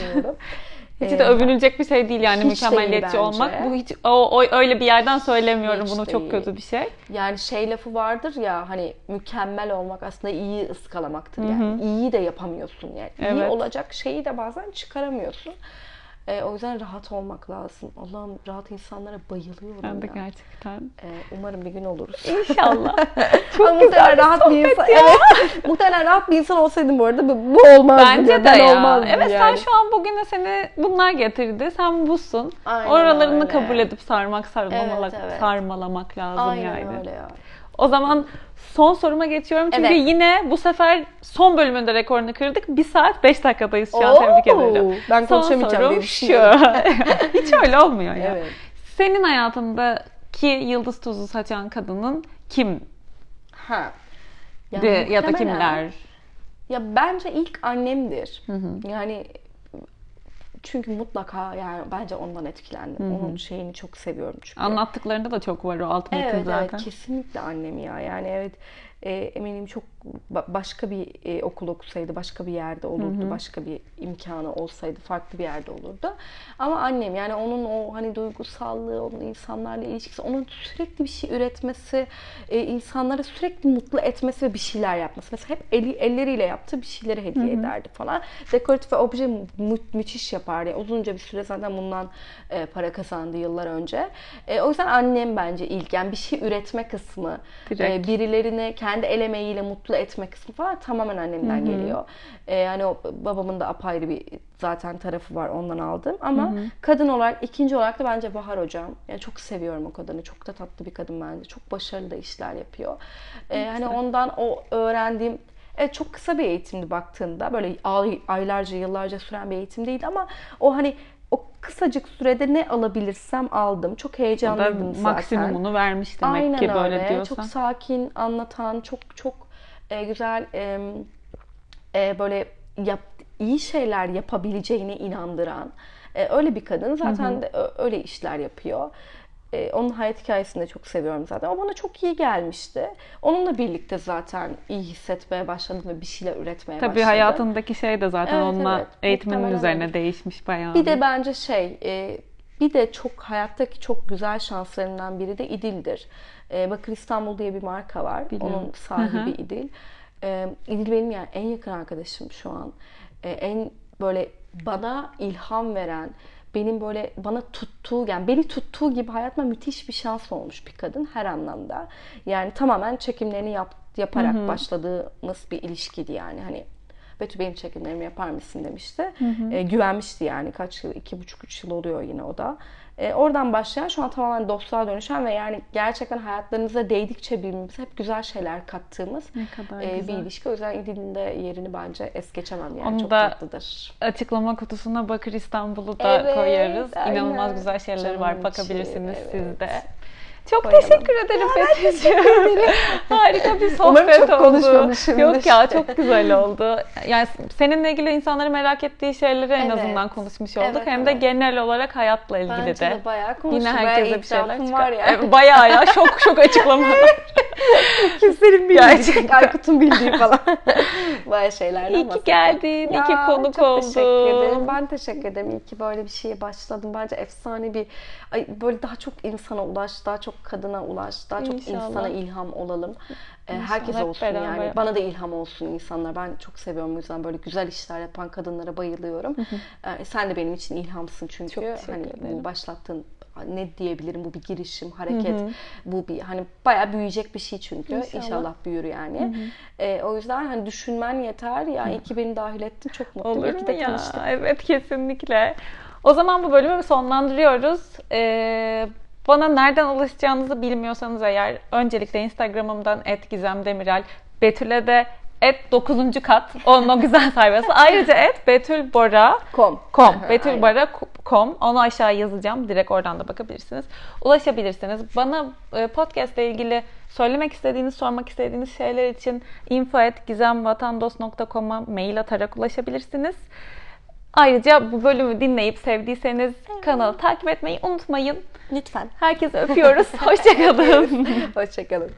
Hiç Ee, de övünülecek bir şey değil yani mükemmeliyetçi olmak. Bu hiç o, o öyle bir yerden söylemiyorum Hiç bunu çok değil. kötü bir şey. Yani şey lafı vardır ya hani mükemmel olmak aslında iyi ıskalamaktır yani. İyiyi de yapamıyorsun yani. İyi Evet. olacak şeyi de bazen çıkaramıyorsun. Ee, o yüzden rahat olmak lazım. Allah'ım rahat insanlara bayılıyorum Ben de ya. gerçekten. Ee, umarım bir gün oluruz. İnşallah. Ama muhtemelen rahat bir insan. Evet. muhtemelen rahat bir insan olsaydım bu arada bu, bu olmazdı. Bence ya. de Ben ya. olmazdım Evet sen yani. şu an bugüne seni bunlar getirdi. Sen busun. Aynen Oralarını öyle. kabul edip sarmak sarmalamak, Evet, evet. sarmalamak lazım Aynen yani. öyle ya. O zaman son soruma geçiyorum. Çünkü Evet. yine bu sefer son bölümünde rekorunu kırdık. 1 saat 5 dakikadayız şu an. Tebrik Oo, ederim. ben konuşamayacağım diye şu. Hiç öyle olmuyor ya. Evet. Senin hayatındaki yıldız tuzu saçan kadının kim? Ha. De, ya da kimler? Ya bence ilk annemdir. Yani çünkü mutlaka yani bence ondan etkilendim. Onun şeyini çok seviyorum çünkü. Anlattıklarında da çok var o alt metin Evet, zaten. evet kesinlikle annem ya. Yani evet e, eminim çok ba- başka bir e, okul okusaydı başka bir yerde olurdu. Başka bir imkanı olsaydı farklı bir yerde olurdu. Ama annem yani onun o hani duygusallığı, onun insanlarla ilişkisi, onun sürekli bir şey üretmesi, e, insanları sürekli mutlu etmesi ve bir şeyler yapması. Mesela hep eli, elleriyle yaptığı bir şeyleri hediye ederdi falan. Dekoratif ve obje mü- mü- müthiş yapardı. Yani uzunca bir süre zaten bundan e, para kazandı yıllar önce. E, o yüzden annem bence ilk yani bir şey üretme kısmı, Direkt. e, birilerini kendi el emeğiyle mutlu etme kısmı falan tamamen annemden geliyor. E, yani o babamın da apayrı bir zaten tarafı var ondan aldım ama kadın olarak ikinci olarak da bence Bahar hocam. Yani çok seviyorum o kadını. Çok da tatlı bir kadın bence. Çok başarılı da işler yapıyor. E, hani ondan o öğrendiğim Evet çok kısa bir eğitimdi baktığında. Böyle ay- aylarca, yıllarca süren bir eğitim değildi ama o hani kısacık sürede ne alabilirsem aldım. Çok O da heyecanlıydım zaten. maksimumunu vermiş demek Aynen ki böyle öyle. diyorsan. Çok sakin, anlatan, çok çok e, güzel e, e, böyle yap, iyi şeyler yapabileceğine inandıran e, öyle bir kadın. Zaten de ö- öyle işler yapıyor. E, onun hayat hikayesini de çok seviyorum zaten. O bana çok iyi gelmişti. Onunla birlikte zaten iyi hissetmeye başladım ve bir şeyler üretmeye Tabii başladım. hayatındaki şey de zaten Evet, onunla evet. Muhtemelen üzerine öyle. değişmiş bayağı. Bir de bence şey, e, bir de çok hayattaki çok güzel şanslarından biri de İdil'dir. E, Bakır İstanbul diye bir marka var. Biliyorum. Onun sahibi İdil. E, İdil benim yani en yakın arkadaşım şu an. E, en böyle bana ilham veren, benim böyle bana tuttuğu yani beni tuttuğu gibi hayatıma müthiş bir şans olmuş bir kadın her anlamda. Yani tamamen çekimlerini yap, yaparak başladığımız bir ilişkiydi yani hani Betül benim çekimlerimi yapar mısın demişti. E, güvenmişti yani kaç yıl, iki buçuk üç yıl oluyor yine o da. E, oradan başlayan şu an tamamen dostluğa dönüşen ve yani gerçekten hayatlarınıza değdikçe birbirimize hep güzel şeyler kattığımız Ne kadar e, bir güzel. ilişki. O yüzden İdil'in de yerini bence es geçemem yani Onu çok da tatlıdır. Açıklama kutusuna Bakır İstanbul'u da Evet, koyarız. aynen. İnanılmaz güzel şeyleri Canım var. Bakabilirsiniz evet. siz de. Çok Koyalım. teşekkür ederim Betül'cüğüm. Harika bir sohbet çok oldu. Yok ya çok güzel oldu. Yani seninle ilgili insanları merak ettiği şeyleri en Evet. azından konuşmuş olduk. Evet, Hem de evet. genel olarak hayatla ilgili Bence de. de bayağı konuştum. Yine Bayağı herkese bir şeyler çıkar. var ya. Evet, Bayağı ya şok şok açıklamalar. Kimsenin bilmediği. Aykut'un bildiği falan. Böyle şeylerden İyi ki geldin, iyi ki Ya, konuk çok teşekkür ederim. oldun. Ben teşekkür ederim. İyi ki böyle bir şeye başladım. Bence efsane bir, böyle daha çok insana ulaş, daha çok kadına ulaş, daha çok İnşallah. insana ilham olalım. Ee, İnşallah herkes hep olsun beraber. yani. Bana da ilham olsun insanlar. Ben çok seviyorum o yüzden böyle güzel işler yapan kadınlara bayılıyorum. Ee, sen de benim için ilhamsın çünkü. Çok hani ederim. bu başlattığın ne diyebilirim bu bir girişim, hareket. Bu bir hani bayağı büyüyecek bir şey çünkü. İnşallah. İnşallah, büyür yani. Ee, o yüzden hani düşünmen yeter. Ya iyi ki beni dahil ettin. Çok mutluyum. Olur mu de ya? tanıştık. Evet kesinlikle. O zaman bu bölümü sonlandırıyoruz. Ee, bana nereden ulaşacağınızı bilmiyorsanız eğer öncelikle Instagram'ımdan @gizemdemirel, Betül'e de et 9. kat onun o güzel sayfası. Ayrıca et Betül Bora Com. com. Aha, Betül aynen. Bora com. Onu aşağı yazacağım. Direkt oradan da bakabilirsiniz. Ulaşabilirsiniz. Bana e, podcast ile ilgili söylemek istediğiniz, sormak istediğiniz şeyler için info.gizemvatandos.com'a mail atarak ulaşabilirsiniz. Ayrıca bu bölümü dinleyip sevdiyseniz kanalı takip etmeyi unutmayın. Lütfen. Herkese öpüyoruz. Hoşçakalın. Hoşçakalın.